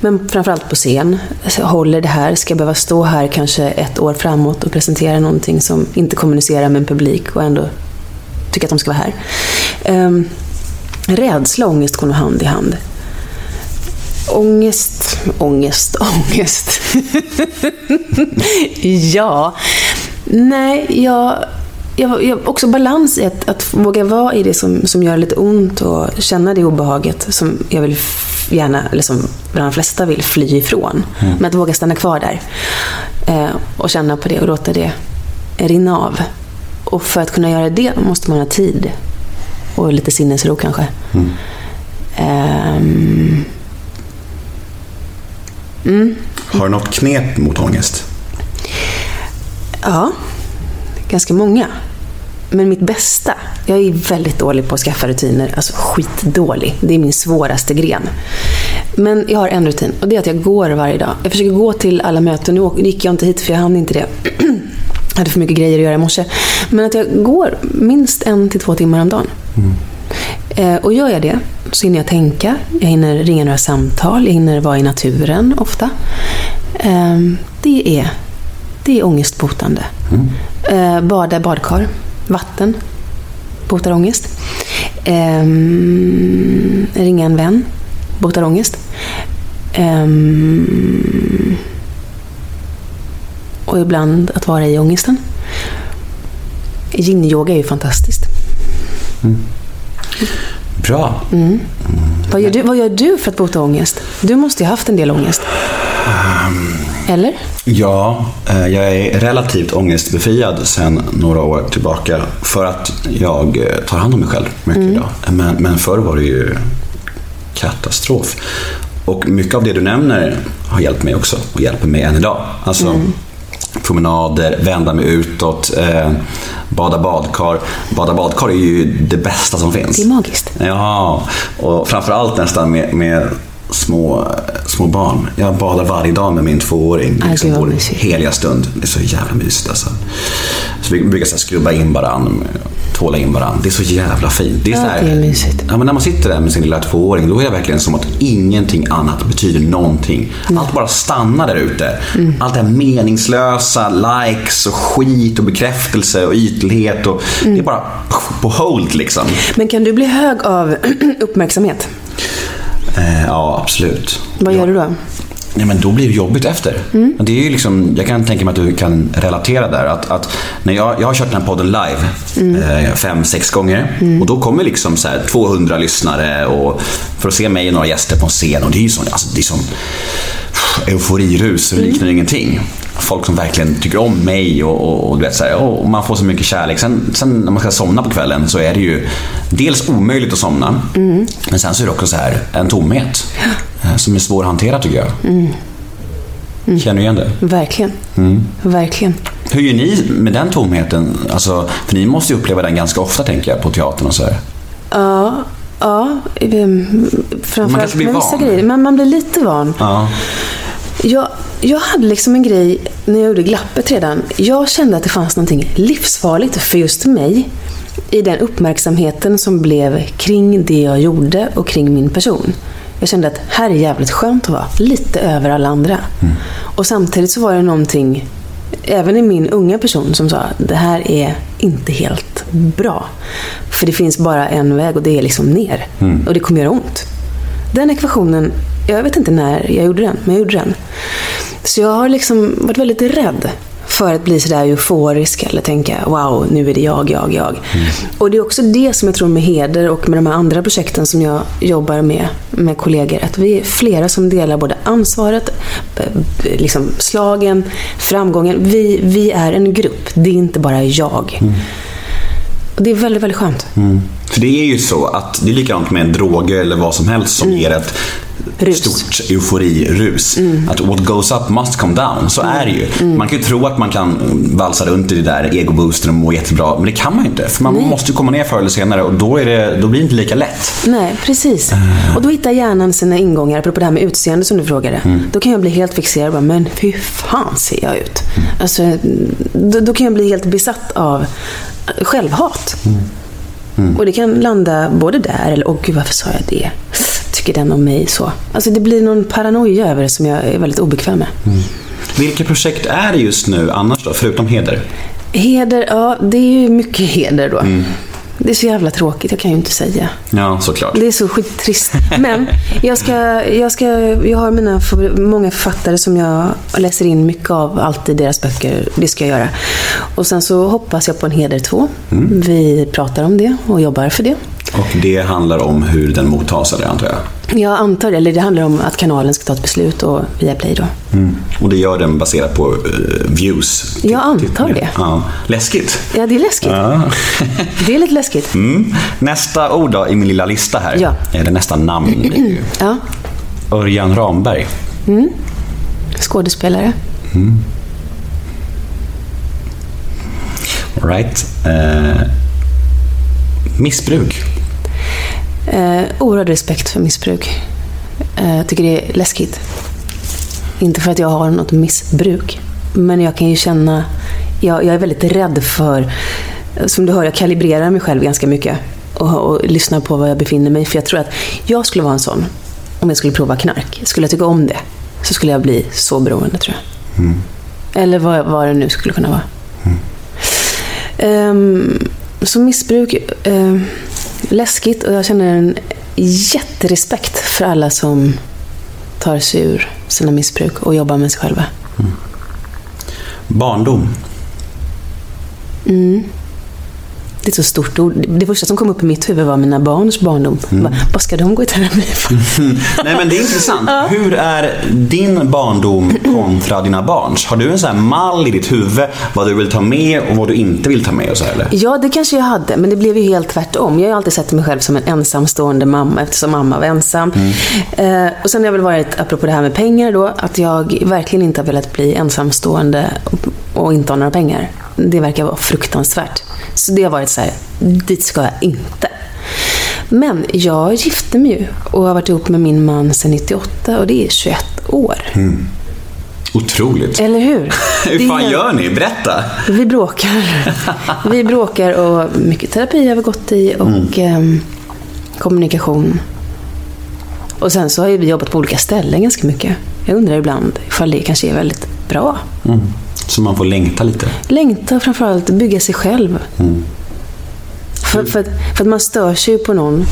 Men framförallt på scen. Alltså, håller det här? Ska jag behöva stå här kanske ett år framåt och presentera någonting som inte kommunicerar med en publik och ändå tycka att de ska vara här. Eh, rädsla och ångest går nog hand i hand. Ångest, ångest, ångest. ja. Nej, jag, jag, jag också balans i att, att våga vara i det som, som gör lite ont och känna det obehaget som jag vill gärna, eller som de flesta vill fly ifrån. Men att våga stanna kvar där. Eh, och känna på det och låta det rinna av. Och för att kunna göra det måste man ha tid. Och lite sinnesro kanske. Ehm, Har du något knep mot ångest? Ja, ganska många. Men mitt bästa, jag är väldigt dålig på att skaffa rutiner. Alltså skitdålig. Det är min svåraste gren. Men jag har en rutin och det är att jag går varje dag. Jag försöker gå till alla möten. Nu gick jag inte hit för jag hann inte det. Jag hade för mycket grejer att göra i morse. Men att jag går minst en till två timmar om dagen. Eh, och gör jag det så hinner jag tänka, jag hinner ringa några samtal, jag hinner vara i naturen ofta. Eh, det, är, det är ångestbotande. Eh, bada badkar, vatten, botar ångest. Eh, ringa en vän, botar ångest. Eh, och ibland att vara i ångesten. Yin-yoga är ju fantastiskt. Bra. Vad gör, du, vad gör du för att bota ångest? Du måste ju ha haft en del ångest. Eller? Ja, eh, jag är relativt ångestbefriad sedan några år tillbaka för att jag eh, tar hand om mig själv mycket idag. Men, men förr var det ju katastrof. Och mycket av det du nämner har hjälpt mig också och hjälper mig än idag. Alltså promenader, vända mig utåt, eh, bada badkar. Bada badkar är ju det bästa som finns. Det är magiskt. Ja, och framförallt nästan med, med små, små barn. Jag badar varje dag med min tvååring. Aj, liksom vår heliga stund. Det är så jävla mysigt alltså. Så vi brukar så här skrubba in varann, tvåla in varann. Det är så jävla fint. Det är, Ja, så här, det är mysigt. Ja, men när man sitter där med sin lilla tvååring, då är det verkligen som att ingenting annat betyder någonting. Allt bara stannar där ute. Mm. Allt det här meningslösa, likes och skit och bekräftelse och ytlighet. Och Mm. Det är bara på hold liksom. Men kan du bli hög av uppmärksamhet? Eh, ja, absolut. Vad gör du då? Nej, men då blir det jobbigt efter. Och Det är ju liksom, jag kan tänka mig att du kan relatera där. Att, att när jag, jag har kört den här podden live eh, fem, sex gånger. Och då kommer liksom så här 200 lyssnare och för att se mig och några gäster på en scen. Och det är ju sån, alltså, det är sån euforirus och liknar ingenting. Folk som verkligen tycker om mig och, och, och, du vet, så här, och man får så mycket kärlek. Sen, sen när man ska somna på kvällen så är det ju dels omöjligt att somna. Men sen så är det också så här en tomhet. eh, Som är svår att hantera tycker jag. Känner du igen det? Verkligen. Mm. Verkligen. Hur gör ni med den tomheten? Alltså, för ni måste ju uppleva den ganska ofta tänker jag på teatern och så här. Ja, ja. ehm, Framförallt med vissa van. grejer. Men man blir lite van. Ja. Jag, jag hade liksom en grej när jag gjorde Glappet redan. Jag kände att det fanns någonting livsfarligt för just mig i den uppmärksamheten som blev kring det jag gjorde och kring min person. Jag kände att här är jävligt skönt att vara. Lite över alla andra. Och samtidigt så var det någonting, även i min unga person, som sa det här är inte helt bra. För det finns bara en väg och det är liksom ner. Och det kommer göra ont. Den ekvationen, jag vet inte när jag gjorde den, men jag gjorde den. Så jag har liksom varit väldigt rädd för att bli sådär euforisk eller tänka wow, nu är det jag, jag, jag. Och det är också det som jag tror med Heder och med de här andra projekten som jag jobbar med, med kollegor, att vi är flera som delar både ansvaret, liksom slagen, framgången. Vi, vi är en grupp, det är inte bara jag. Och det är väldigt, väldigt skönt. För det är ju så att det är likadant med droger eller vad som helst som ger ett Rus. stort euforirus. Att what goes up must come down. Så är det ju. Man kan ju tro att man kan valsa runt i det där egoboosten och må jättebra, men det kan man ju inte. För man måste ju komma ner förr eller senare och då, är det, då blir det inte lika lätt. Nej, precis. Och då hittar hjärnan sina ingångar, apropå det här med utseende som du frågade. Då kan jag bli helt fixerad och bara, men hur fan ser jag ut? Alltså, då, då kan jag bli helt besatt av självhat. Och det kan landa både där, eller åh gud varför sa jag det? Tycker den om mig så? Alltså det blir någon paranoia över det som jag är väldigt obekväm med. Vilka projekt är det just nu annars då, förutom Heder? Heder, ja det är ju mycket heder då. Det är så jävla tråkigt, jag kan ju inte säga. Ja, såklart. Det är så skittrist. Men jag, ska, jag, ska, jag har mina många författare som jag läser in mycket av, alltid deras böcker. Det ska jag göra. Och sen så hoppas jag på en Heder 2. Vi pratar om det och jobbar för det. Och det handlar om hur den mottas, eller antar jag? Jag antar det, eller det handlar om att kanalen ska ta ett beslut och via Play då. Och det gör den baserat på eh, views? Jag antar det. Ja. Läskigt. Ja, det är läskigt. Ja. Det är lite läskigt. Mm. Nästa ord då i min lilla lista här. Ja. Eller nästa namn. Ja, Örjan Ramberg. skådespelare. All right. Eh, missbruk. Eh, oerhörd respekt för missbruk. Eh, jag tycker det är läskigt. Inte för att jag har något missbruk. Men jag kan ju känna... Jag, jag är väldigt rädd för... Som du hör, jag kalibrerar mig själv ganska mycket. Och, och lyssnar på var jag befinner mig. För jag tror att jag skulle vara en sån. Om jag skulle prova knark. Skulle jag tycka om det. Så skulle jag bli så beroende tror jag. Eller vad, vad det nu skulle kunna vara. Ehm, så missbruk, ehm, läskigt och jag känner en jätterespekt för alla som tar sig ur sina missbruk och jobbar med sig själva. Barndom. Det är så stort ord. Det första som kom upp i mitt huvud var mina barns barndom. Vad, vad ska de gå i terapi för? Nej men det är intressant. Hur är din barndom kontra dina barns? Har du en sån här mall i ditt huvud vad du vill ta med och vad du inte vill ta med och så här, eller? Ja, det kanske jag hade, men det blev ju helt tvärtom. Jag har alltid sett mig själv som en ensamstående mamma eftersom mamma var ensam. Eh, och sen har jag väl varit, apropå det här med pengar då, att jag verkligen inte har velat bli ensamstående och, och inte ha några pengar. Det verkar vara fruktansvärt. Så det har varit så här, dit ska jag inte. Men jag gifte mig ju och har varit ihop med min man sedan 98 och det är 21 år. Otroligt. Eller hur? Hur är fan helt- gör ni? Berätta. Vi bråkar. Vi bråkar och mycket terapi har vi gått i och ehm, kommunikation. Och sen så har vi jobbat på olika ställen ganska mycket. Jag undrar ibland ifall det kanske är väldigt bra. Så man får längta lite. Längta framförallt bygga sig själv. För, för, att, för att man stör sig ju på någon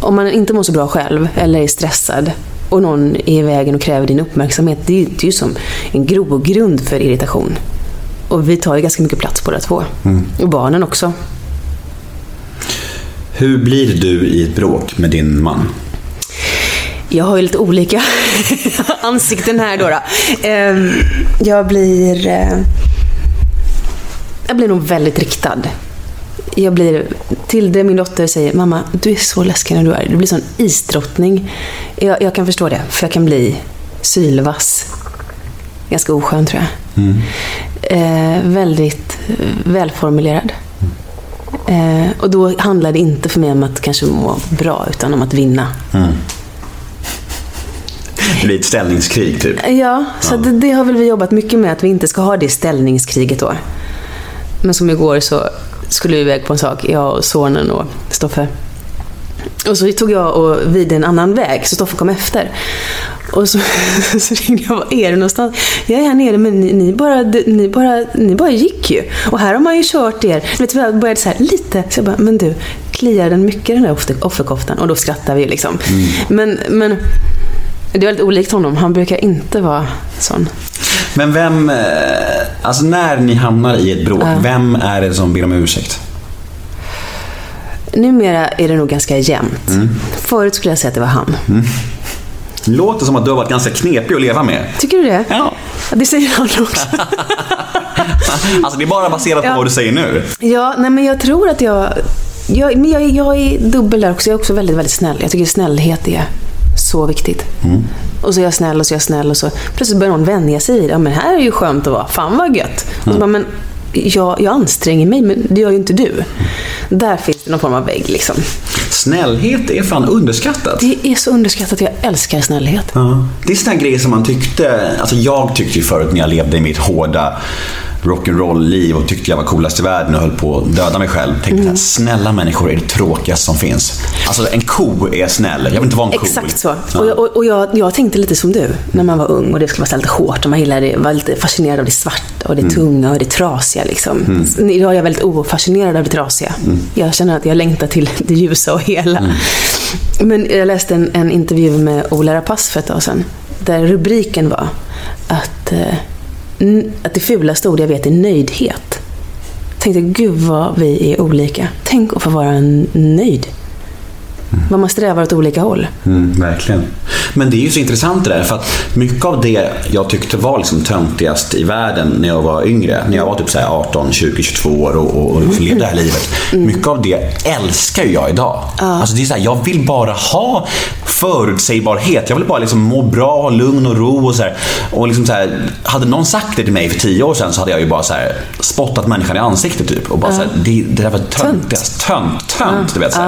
om man inte mår så bra själv eller är stressad och någon är i vägen och kräver din uppmärksamhet. Det är, ju- det är ju som en grogrund för irritation. Och vi tar ju ganska mycket plats båda två. Och barnen också. Hur blir du i ett bråk med din man? Jag har ju lite olika ansikten här då. då. Ehm, Jag blir... eh, Jag blir nog väldigt riktad. Jag blir... Tilde, min dotter, säger Mamma, du är så läskig när du är Du blir sån isdrottning. Jag, jag kan förstå det, för jag kan bli sylvass. Ganska oskön, tror jag. Eh, väldigt eh, välformulerad. Eh, och då handlar det inte för mig om att kanske må bra, utan om att vinna. Det blir ett ställningskrig typ. Ja, så Det, det har väl vi jobbat mycket med, att vi inte ska ha det ställningskriget då. Men som igår så skulle vi iväg på en sak, jag och sonen och Stoffe. Och så tog jag och vid en annan väg, så Stoffe kom efter. Och så, så ringde jag, var är du någonstans? Jag är här nere, men ni, ni, bara, ni, bara, ni bara gick ju. Och här har man ju kört er. Vet, jag började så här lite, så jag bara, men du, kliar den mycket den där offer- offerkoftan? Och då skrattar vi liksom. Men, men det är väldigt olikt honom. Han brukar inte vara sån. Men vem, eh, alltså när ni hamnar i ett bråk, vem är det som ber om ursäkt? Numera är det nog ganska jämnt. Förut skulle jag säga att det var han. Det låter som att du har varit ganska knepig att leva med. Tycker du det? Ja. Ja, Det säger han också. Alltså det är bara baserat på Ja. vad du säger nu. ja, nej men jag tror att jag... Jag, men jag, jag är dubbel där också. Jag är också väldigt, väldigt snäll. Jag tycker snällhet är så viktigt. Och så är jag snäll och så är jag snäll och så plötsligt börjar någon vänja sig vid det. Ja, men här är ju skönt att vara. Fan vad gött. Och så bara, men jag, jag anstränger mig, men det gör ju inte du. Där finns det någon form av vägg liksom. Snällhet är fan underskattat. Det är så underskattat. Jag älskar snällhet. Ja. Det är såna grejer som man tyckte, alltså jag tyckte ju förut när jag levde i mitt hårda rock'n'roll-liv och tyckte jag var coolast i världen och höll på att döda mig själv. Tänkte Mm. att snälla människor är det tråkigaste som finns. Alltså en ko är snäll, jag vill inte vara en ko. Exakt så. Ja. Och, jag, och, och jag, jag tänkte lite som du när man var ung och det skulle vara så här lite hårt och man gillade var lite fascinerad av det svarta och det tunga och det trasiga. Liksom. Idag är jag väldigt ofascinerad av det trasiga. Jag känner att jag längtar till det ljusa och hela. Men jag läste en, en intervju med Ola Rapace för ett tag sedan. Där rubriken var att, eh, att det fulaste ord jag vet är nöjdhet. Jag tänkte, gud vad vi är olika. Tänk att få vara nöjd. Vad man strävar åt olika håll. Mm, verkligen. Men det är ju så intressant det där, för att mycket av det jag tyckte var liksom töntigast i världen när jag var yngre, när jag var typ så här 18, 20, 22 år och, och, och levde det här livet. Mycket av det älskar ju jag idag. Alltså det är så här, jag vill bara ha förutsägbarhet. Jag vill bara liksom må bra, ha lugn och ro och så här. Och liksom så här, hade någon sagt det till mig för tio år sedan så hade jag ju bara så här spottat människan i ansiktet typ. Och bara så här, det, det där var töntigast. Tönt, tönt, du vet. Så.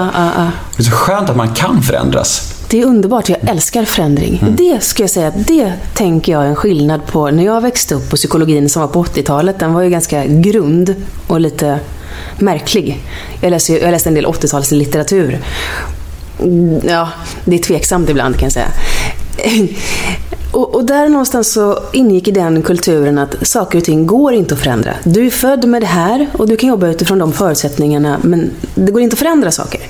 Det är så skönt att man kan förändras. Det är underbart, jag älskar förändring. Det ska jag säga, det tänker jag är en skillnad på när jag växte upp och psykologin som var på 80-talet, den var ju ganska grund och lite märklig. Jag läste, jag läste en del 80-talslitteratur. Mm, Ja, det är tveksamt ibland kan jag säga. Och, och där någonstans så ingick i den kulturen att saker och ting går inte att förändra. Du är född med det här och du kan jobba utifrån de förutsättningarna men det går inte att förändra saker.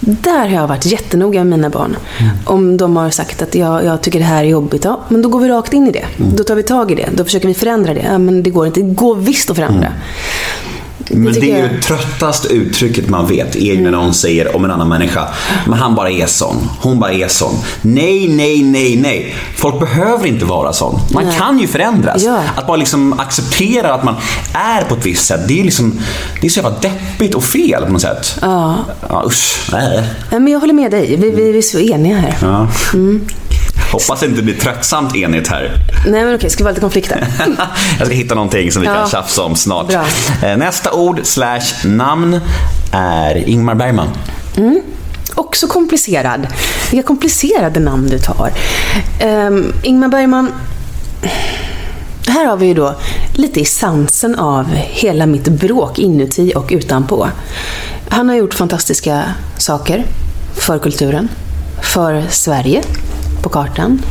Där har jag varit jättenoga med mina barn. Om de har sagt att jag, jag tycker det här är jobbigt, ja, men då går vi rakt in i det. Då tar vi tag i det. Då försöker vi förändra det. Ja, men det går inte. Det går visst att förändra. Men det är ju det tröttaste uttrycket man vet, är ju Mm. när någon säger om en annan människa, men han bara är sån, hon bara är sån. Nej, nej, nej, nej. Folk behöver inte vara sån. Man Nej. kan ju förändras. Ja. Att bara liksom acceptera att man är på ett visst sätt, det är liksom, det är så jävla deppigt och fel på något sätt. Ja. Ja, usch. Nej. Men jag håller med dig. Vi, vi, vi är så eniga här. Ja. Hoppas det inte blir tröttsamt enigt här. Nej men okej, ska vi vara lite konflikter? Jag ska hitta någonting som vi Ja. kan tjafsa om snart. Bra. Eh, Nästa ord slash namn är Ingmar Bergman. Och också komplicerad. Vilka komplicerade namn du tar. Um, Ingmar Bergman, här har vi ju då lite essensen av hela mitt bråk inuti och utanpå. Han har gjort fantastiska saker för kulturen, för Sverige på kartan.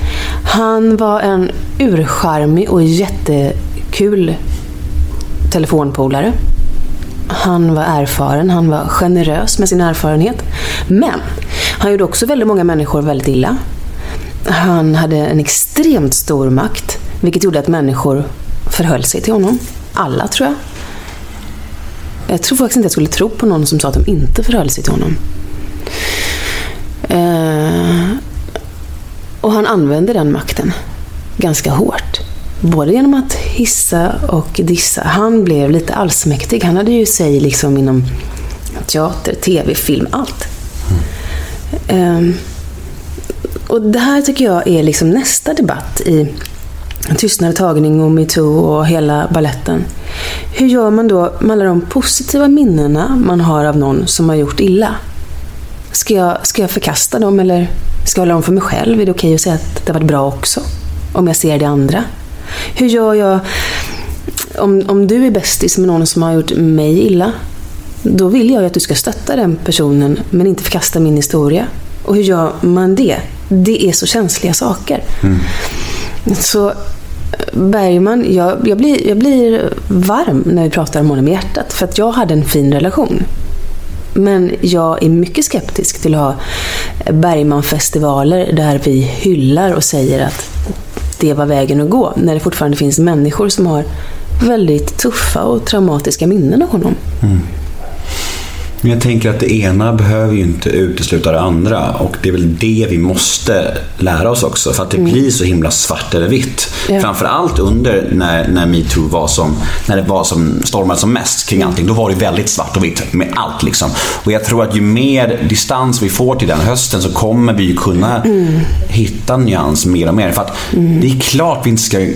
Han var en urcharmig och jättekul telefonpolare. Han var erfaren, han var generös med sin erfarenhet. Men han gjorde också väldigt många människor väldigt illa. Han hade en extremt stor makt, vilket gjorde att människor förhöll sig till honom. Alla, tror jag. Jag tror faktiskt inte jag skulle tro på någon som sa att de inte förhöll sig till honom. Eh, och han använde den makten ganska hårt. Både genom att hissa och dissa. Han blev lite allsmäktig. Han hade ju sig liksom inom teater, tv, film, allt. Mm. och det här tycker jag är liksom nästa debatt i Tystnad tagning och metoo och hela balletten. Hur gör man då med alla de positiva minnena man har av någon som har gjort illa? Ska jag, ska jag förkasta dem eller ska jag hålla dem för mig själv? Är det okej okay att säga att det har varit bra också? Om jag ser det andra? Hur gör jag om, om du är bästis med någon som har gjort mig illa? Då vill jag ju att du ska stötta den personen men inte förkasta min historia. Och hur gör man det? Det är så känsliga saker. Mm. Så Bergman, jag, jag, blir, jag blir varm när vi pratar om honom i hjärtat. För att jag hade en fin relation. Men jag är mycket skeptisk till att ha Bergmanfestivaler där vi hyllar och säger att det var vägen att gå. När det fortfarande finns människor som har väldigt tuffa och traumatiska minnen av honom. Mm. Men jag tänker att det ena behöver ju inte utesluta det andra och det är väl det vi måste lära oss också för att det mm. blir så himla svart eller vitt. Ja. Framförallt under när, när metoo var som, när det var som stormade som mest kring allting. Då var det väldigt svart och vitt med allt liksom. Och jag tror att ju mer distans vi får till den hösten så kommer vi ju kunna mm. hitta nyans mer och mer. För att mm. det är klart vi inte ska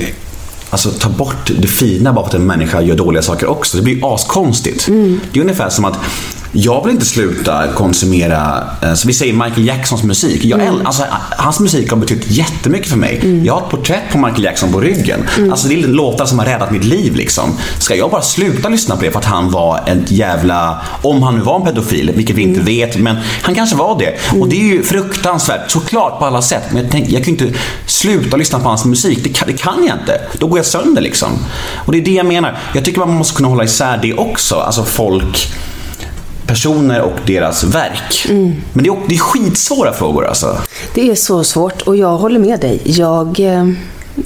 Alltså ta bort det fina bara för att en människa gör dåliga saker också. Det blir askonstigt. Mm. Det är ungefär som att jag vill inte sluta konsumera, eh, så vi säger Michael Jacksons musik. Jag, mm. alltså, hans musik har betytt jättemycket för mig. Mm. Jag har ett porträtt på Michael Jackson på ryggen. Mm. Alltså, det är låtar som har räddat mitt liv. Liksom. Ska jag bara sluta lyssna på det för att han var en jävla, om han nu var en pedofil, vilket vi inte mm. vet, men han kanske var det. Och det är ju fruktansvärt, såklart på alla sätt. Men jag, tänk, jag kan inte sluta lyssna på hans musik. Det kan, det kan jag inte. Då går jag sönder liksom. Och det är det jag menar. Jag tycker man måste kunna hålla isär det också. Alltså folk personer och deras verk. Mm. Men det är, det är skitsvåra frågor alltså. Det är så svårt och jag håller med dig. Jag... Eh...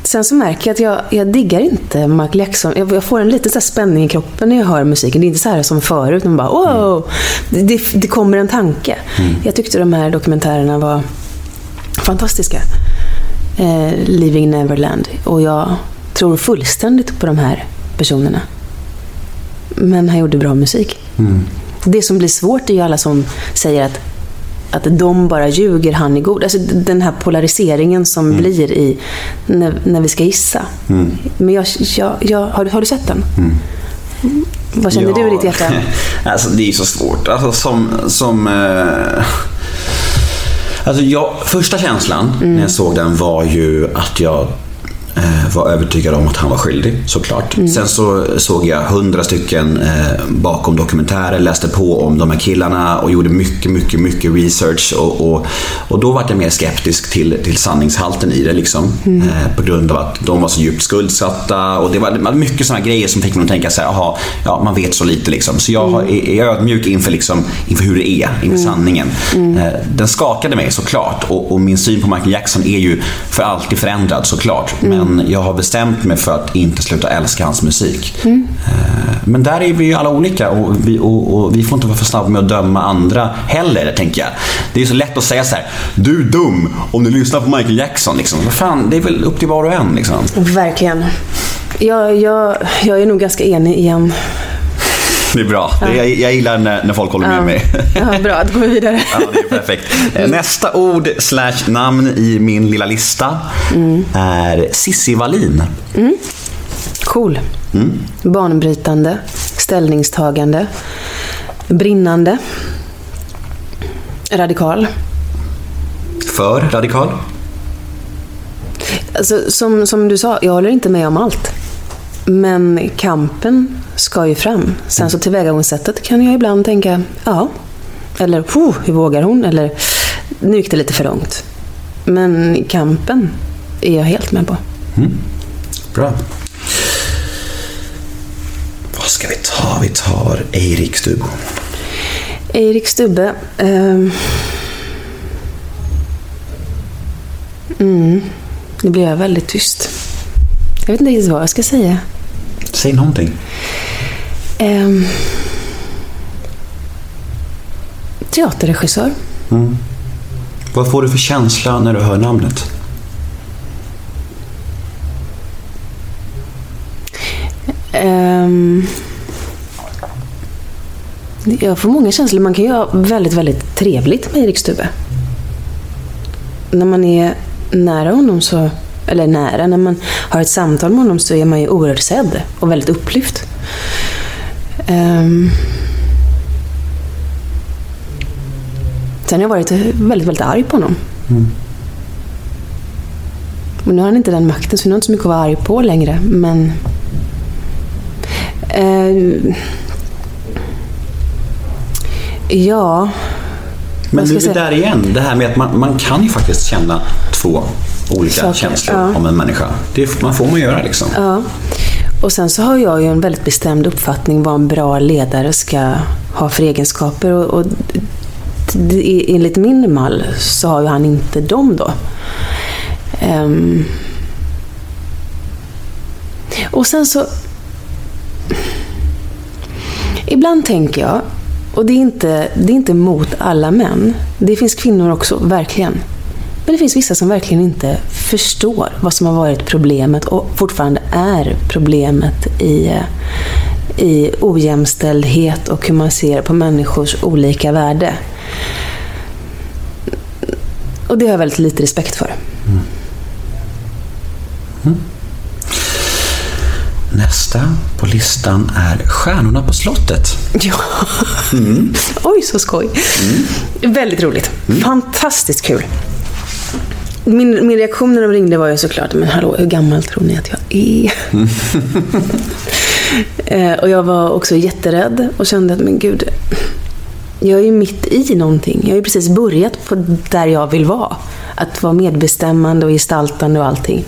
Sen så märker jag att jag, jag diggar inte Michael Jackson. Jag, jag får en liten så spänning i kroppen när jag hör musiken. Det är inte så här som förut. Man bara wow! Mm. Det, det, kommer en tanke. Mm. Jag tyckte de här dokumentärerna var fantastiska. Eh, Living Neverland. Och jag tror fullständigt på de här personerna. Men han gjorde bra musik. Mm. Det som blir svårt är ju alla som säger att att de bara ljuger, han är god. Alltså den här polariseringen som mm. blir i när, när, vi ska gissa. Mm. Men jag, jag, jag, har, du, har du sett den? Mm. Vad känner ja. du i ditt hjärta? alltså, det är så svårt. Alltså, som... som eh... Alltså jag, första känslan mm. när jag såg den var ju att jag var övertygad om att han var skyldig såklart. Mm. Sen så såg jag hundra stycken eh, bakom dokumentärer, läste på om de här killarna och gjorde mycket, mycket, mycket research. Och, och, och då var jag mer skeptisk till, till sanningshalten i det. Liksom, mm. eh, på grund av att de var så djupt skuldsatta. Och det var mycket sådana grejer som fick mig att tänka så här, aha, ja, man vet så lite. Liksom. Så jag mm. är, är ödmjuk inför, liksom, inför hur det är, inför mm. sanningen. Mm. Eh, den skakade mig såklart. Och, och min syn på Michael Jackson är ju för alltid förändrad såklart. Men. Men jag har bestämt mig för att inte sluta älska hans musik. Mm. Eh, men där är vi ju alla olika och vi, och, och vi får inte vara för snabba med att döma andra heller, tänker jag. Det är så lätt att säga så här: du är dum om du lyssnar på Michael Jackson. Liksom. Vad fan, det är väl upp till var och en. Liksom. Verkligen. Jag, jag, jag är nog ganska enig igen. Det är bra. Ja. Jag, jag gillar när, när folk håller med ja. mig. Ja, bra, då går vi vidare. Ja, det är perfekt. Eh, nästa ord slash namn i min lilla lista mm. är Sissi Wallin. Mm. Cool. Mm. Banbrytande, ställningstagande, brinnande. Radikal. För radikal? Alltså, som, som du sa, jag håller inte med om allt. Men kampen ska ju fram. Sen så tillvägagångssättet kan jag ibland tänka, ja. Eller, oh, hur vågar hon? Eller, nu gick det lite för långt. Men kampen är jag helt med på. Bra. Vad ska vi ta? Vi tar Eirik Stubo. Erik Stubbe. ehm. mm, nu blir jag väldigt tyst. Jag vet inte riktigt vad jag ska säga. Säg någonting. Ehm. teaterregissör. Vad får du för känsla när du hör namnet? Ehm, jag får många känslor. Man kan ju ha väldigt, väldigt trevligt med Erik Stubbe. När man är nära honom så, eller nära, när man har ett samtal med honom så är man ju oerhört sedd och väldigt upplyft. Ehm, sen har jag varit väldigt, väldigt arg på honom. Men nu har han inte den makten så nu har inte så mycket att vara arg på längre. Men Eh, ja, Men nu är vi där igen. Det här med att man, man kan ju faktiskt känna två olika Saker, känslor ja. om en människa. Det man får man göra liksom. ja. Och sen så har jag ju en väldigt bestämd uppfattning vad en bra ledare ska ha för egenskaper. Och, och enligt min mall så har ju han inte dem då. Ehm. och sen så... Ibland tänker jag, och det är, inte, det är inte mot alla män. Det finns kvinnor också, verkligen. Men det finns vissa som verkligen inte förstår vad som har varit problemet och fortfarande är problemet i, i ojämställdhet och hur man ser på människors olika värde. Och det har jag väldigt lite respekt för. Mm. Mm. Nästa på listan är Stjärnorna på slottet. Ja. Oj, så skoj. Väldigt roligt. Fantastiskt kul. Min, min reaktion när de ringde var ju såklart, men hallå, hur gammal tror ni att jag är? Eh, och jag var också jätterädd och kände att, men gud, jag är ju mitt i någonting. Jag har ju precis börjat på där jag vill vara. Att vara medbestämmande och gestaltande och allting.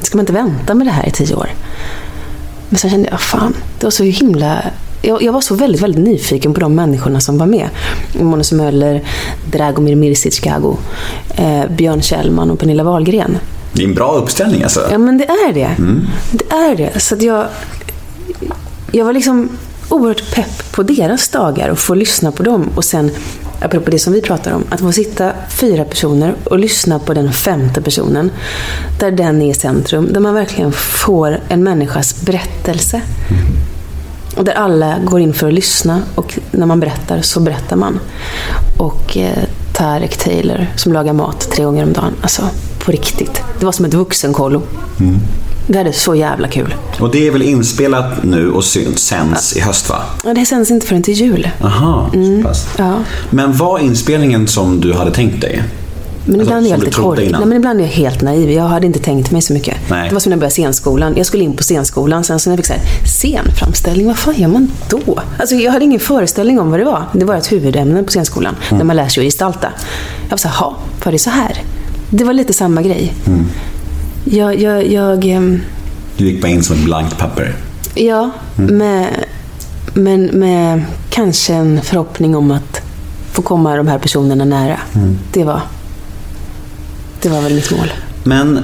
Ska man inte vänta med det här i tio år? Men sen kände jag, fan, det var så himla... Jag, jag var så väldigt, väldigt nyfiken på de människorna som var med. Måns Möller, Dragomir Mirsic-Gago, eh, Björn Kjellman och Pernilla Wahlgren. Det är en bra uppställning alltså. Ja, men det är det. Det är det. Så att jag... Jag var liksom oerhört pepp på deras dagar och få lyssna på dem. Och sen, apropå det som vi pratar om, att få sitta fyra personer och lyssna på den femte personen. Där den är i centrum. Där man verkligen får en människas berättelse. Och där alla går in för att lyssna och när man berättar så berättar man. Och eh, Tarek Taylor som lagar mat tre gånger om dagen. Alltså, på riktigt. Det var som ett vuxenkollo. Det hade så jävla kul. Och det är väl inspelat nu och syns, sänds i höst va? Ja, det sänds inte förrän till jul. Aha, pass. Ja. Men var inspelningen som du hade tänkt dig? Men Alltså, ibland är jag lite innan. Nej, men ibland är jag helt naiv. Jag hade inte tänkt mig så mycket. Nej. Det var som när jag började scenskolan. Jag skulle in på scenskolan. Sen så när jag fick så här, scenframställning, vad fan gör man då? Alltså, jag hade ingen föreställning om vad det var. Det var ett huvudämne på scenskolan. Mm. Där man lär sig att gestalta. Jag var så här, "Ha, var det så här? Det var lite samma grej. Mm. Jag, jag, jag, ehm, Du gick bara in som ett blankt papper. ja, Mm. med, men med kanske en förhoppning om att få komma de här personerna nära. Mm. Det var det var väl mitt mål. Men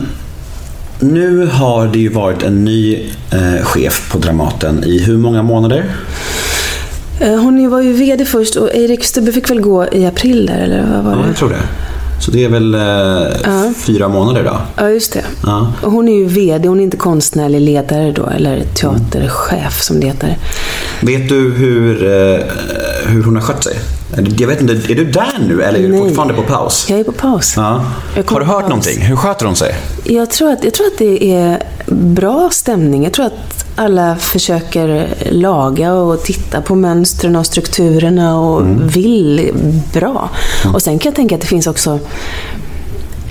nu har det ju varit en ny eh, chef på Dramaten i hur många månader? Eh, Hon var ju VD först och Erik Stubbe fick väl gå i april där, eller vad var Ja, det? jag tror det. Så det är väl eh, fyra månader då? Ja, just det. Ja. Och hon är ju VD, hon är inte konstnärlig ledare då, eller teaterchef som det heter. Vet du hur, eh, hur hon har skött sig? Jag vet inte, är du där nu eller är du Nej. fortfarande på paus? Jag är på paus. Ja. Har du hört paus. någonting? Hur sköter hon sig? Jag tror, att, jag tror att det är bra stämning. Jag tror att alla försöker laga och titta på mönstren och strukturerna och vill bra. Och sen kan jag tänka att det finns också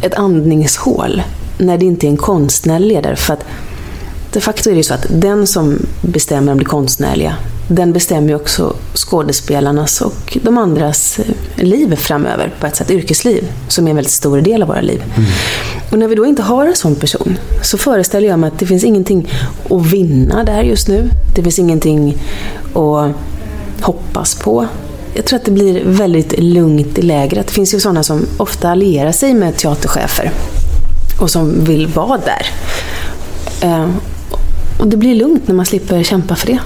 ett andningshål när det inte är en konstnärlig ledare. För att de facto är det ju så att den som bestämmer om det konstnärliga, den bestämmer ju också skådespelarnas och de andras eh, liv framöver, på ett sätt yrkesliv, som är en väldigt stor del av våra liv. Och när vi då inte har en sån person, så föreställer jag mig att det finns ingenting att vinna där just nu. Det finns ingenting att hoppas på. Jag tror att det blir väldigt lugnt i lägret. Det finns ju sådana som ofta allierar sig med teaterchefer och som vill vara där. Eh, och det blir lugnt när man slipper kämpa för det.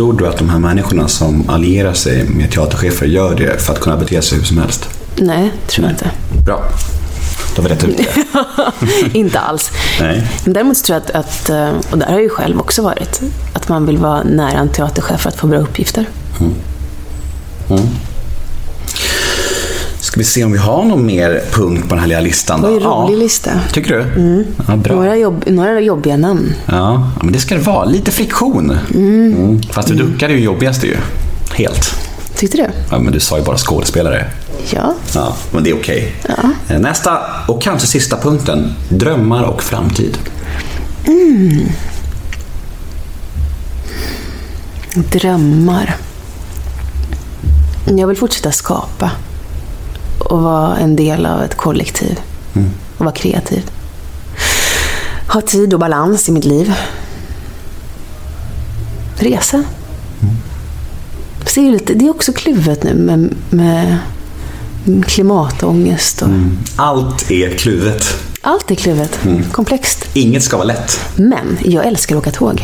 Tror du att de här människorna som allierar sig med teaterchefer gör det för att kunna bete sig hur som helst? Nej, tror jag inte. Bra. Då ut det. inte alls. Nej. Men däremot tror jag att, att, eh, och där har jag ju själv också varit, att man vill vara nära en teaterchef för att få bra uppgifter. Ska vi se om vi har någon mer punkt på den här lilla listan? Det Då? var ju en rolig lista. Tycker du? Ja, bra. Några, jobb, några jobbiga namn. Ja, men det ska det vara. Lite friktion. Mm. Fast du duckade ju jobbigaste ju. Helt. Tyckte du? Ja, men du sa ju bara skådespelare. Ja. Ja, men det är okej. Eh, Nästa och kanske sista punkten. Drömmar och framtid. Drömmar. Jag vill fortsätta skapa. Och vara en del av ett kollektiv. Och vara kreativ. Ha tid och balans i mitt liv. Resa. Så det, är lite, det är också kluvet nu med, med klimatångest. Och, Allt är kluvet. Allt är kluvet. Komplext. Inget ska vara lätt. Men jag älskar att åka tåg.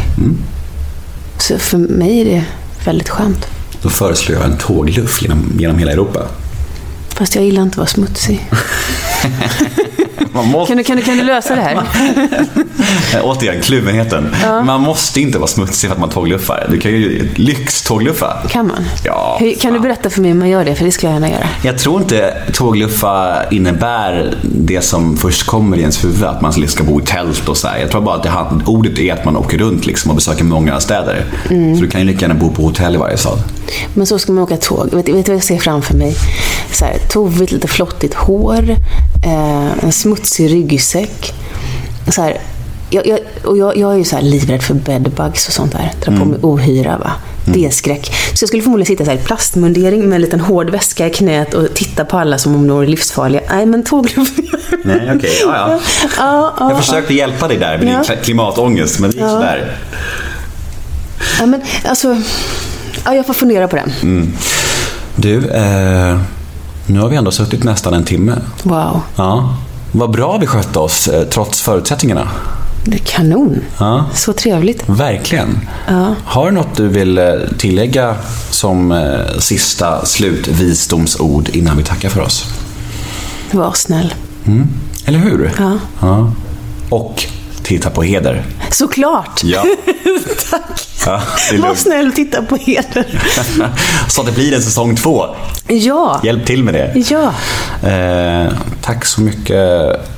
Så för mig är det väldigt skönt. Då föreslår jag en tågluff genom, genom hela Europa. Fast jag gillar inte att vara smutsig. Måste, Kan du, kan du, kan du lösa det här? Återigen, kluvenheten. Man måste inte vara smutsig för att man tågluffar. Du kan ju lyxtågluffa. Kan man? Ja, Hur, kan du berätta för mig hur man gör det? För det skulle jag gärna göra. Jag tror inte tågluffa innebär det som först kommer i ens huvud, att man ska bo i tält och så här. Jag tror bara att det, ordet är att man åker runt liksom och besöker många städer. Så du kan ju lika gärna bo på hotell i varje stad. Men så ska man åka tåg. Vet, vet du vad jag ser framför mig? Så här, tovigt, lite flottigt hår, eh, en smutsig ryggsäck. Så här, jag, jag, och jag, jag är ju så här livrädd för bedbugs och sånt där. Dra på mig ohyra. Va? Det är skräck. Så jag skulle förmodligen sitta så här i plastmundering med en liten hård väska i knät och titta på alla som om de vore livsfarliga. Nej, men tågluff. Nej, okej. Ja, ja. ja, ja, Jag försökte hjälpa dig där med Ja. din klimatångest, men det gick Ja. sådär. ja, men alltså... Ja, jag får fundera på den. Du, eh, nu har vi ändå suttit nästan en timme. Wow. Ja. Vad bra vi skötte oss, eh, trots förutsättningarna. Det är kanon. Ja. Så trevligt. Verkligen. Ja. Har du något du vill eh, tillägga som eh, sista slutvisdomsord innan vi tackar för oss? Var snäll. Eller hur? Ja. ja. Och titta på heder. Såklart. Ja. Tack. ja Var snäll och titta på heder. Så att det blir en säsong två. Ja. Hjälp till med det. Ja. Eh, tack så mycket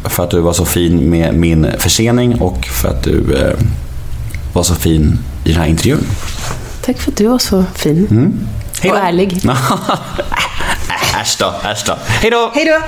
för att du var så fin med min försening och för att du eh, var så fin i den här intervjun. Tack för att du var så fin. Hej Och ärlig. äsch då, äsch då. Hej då! Hej då!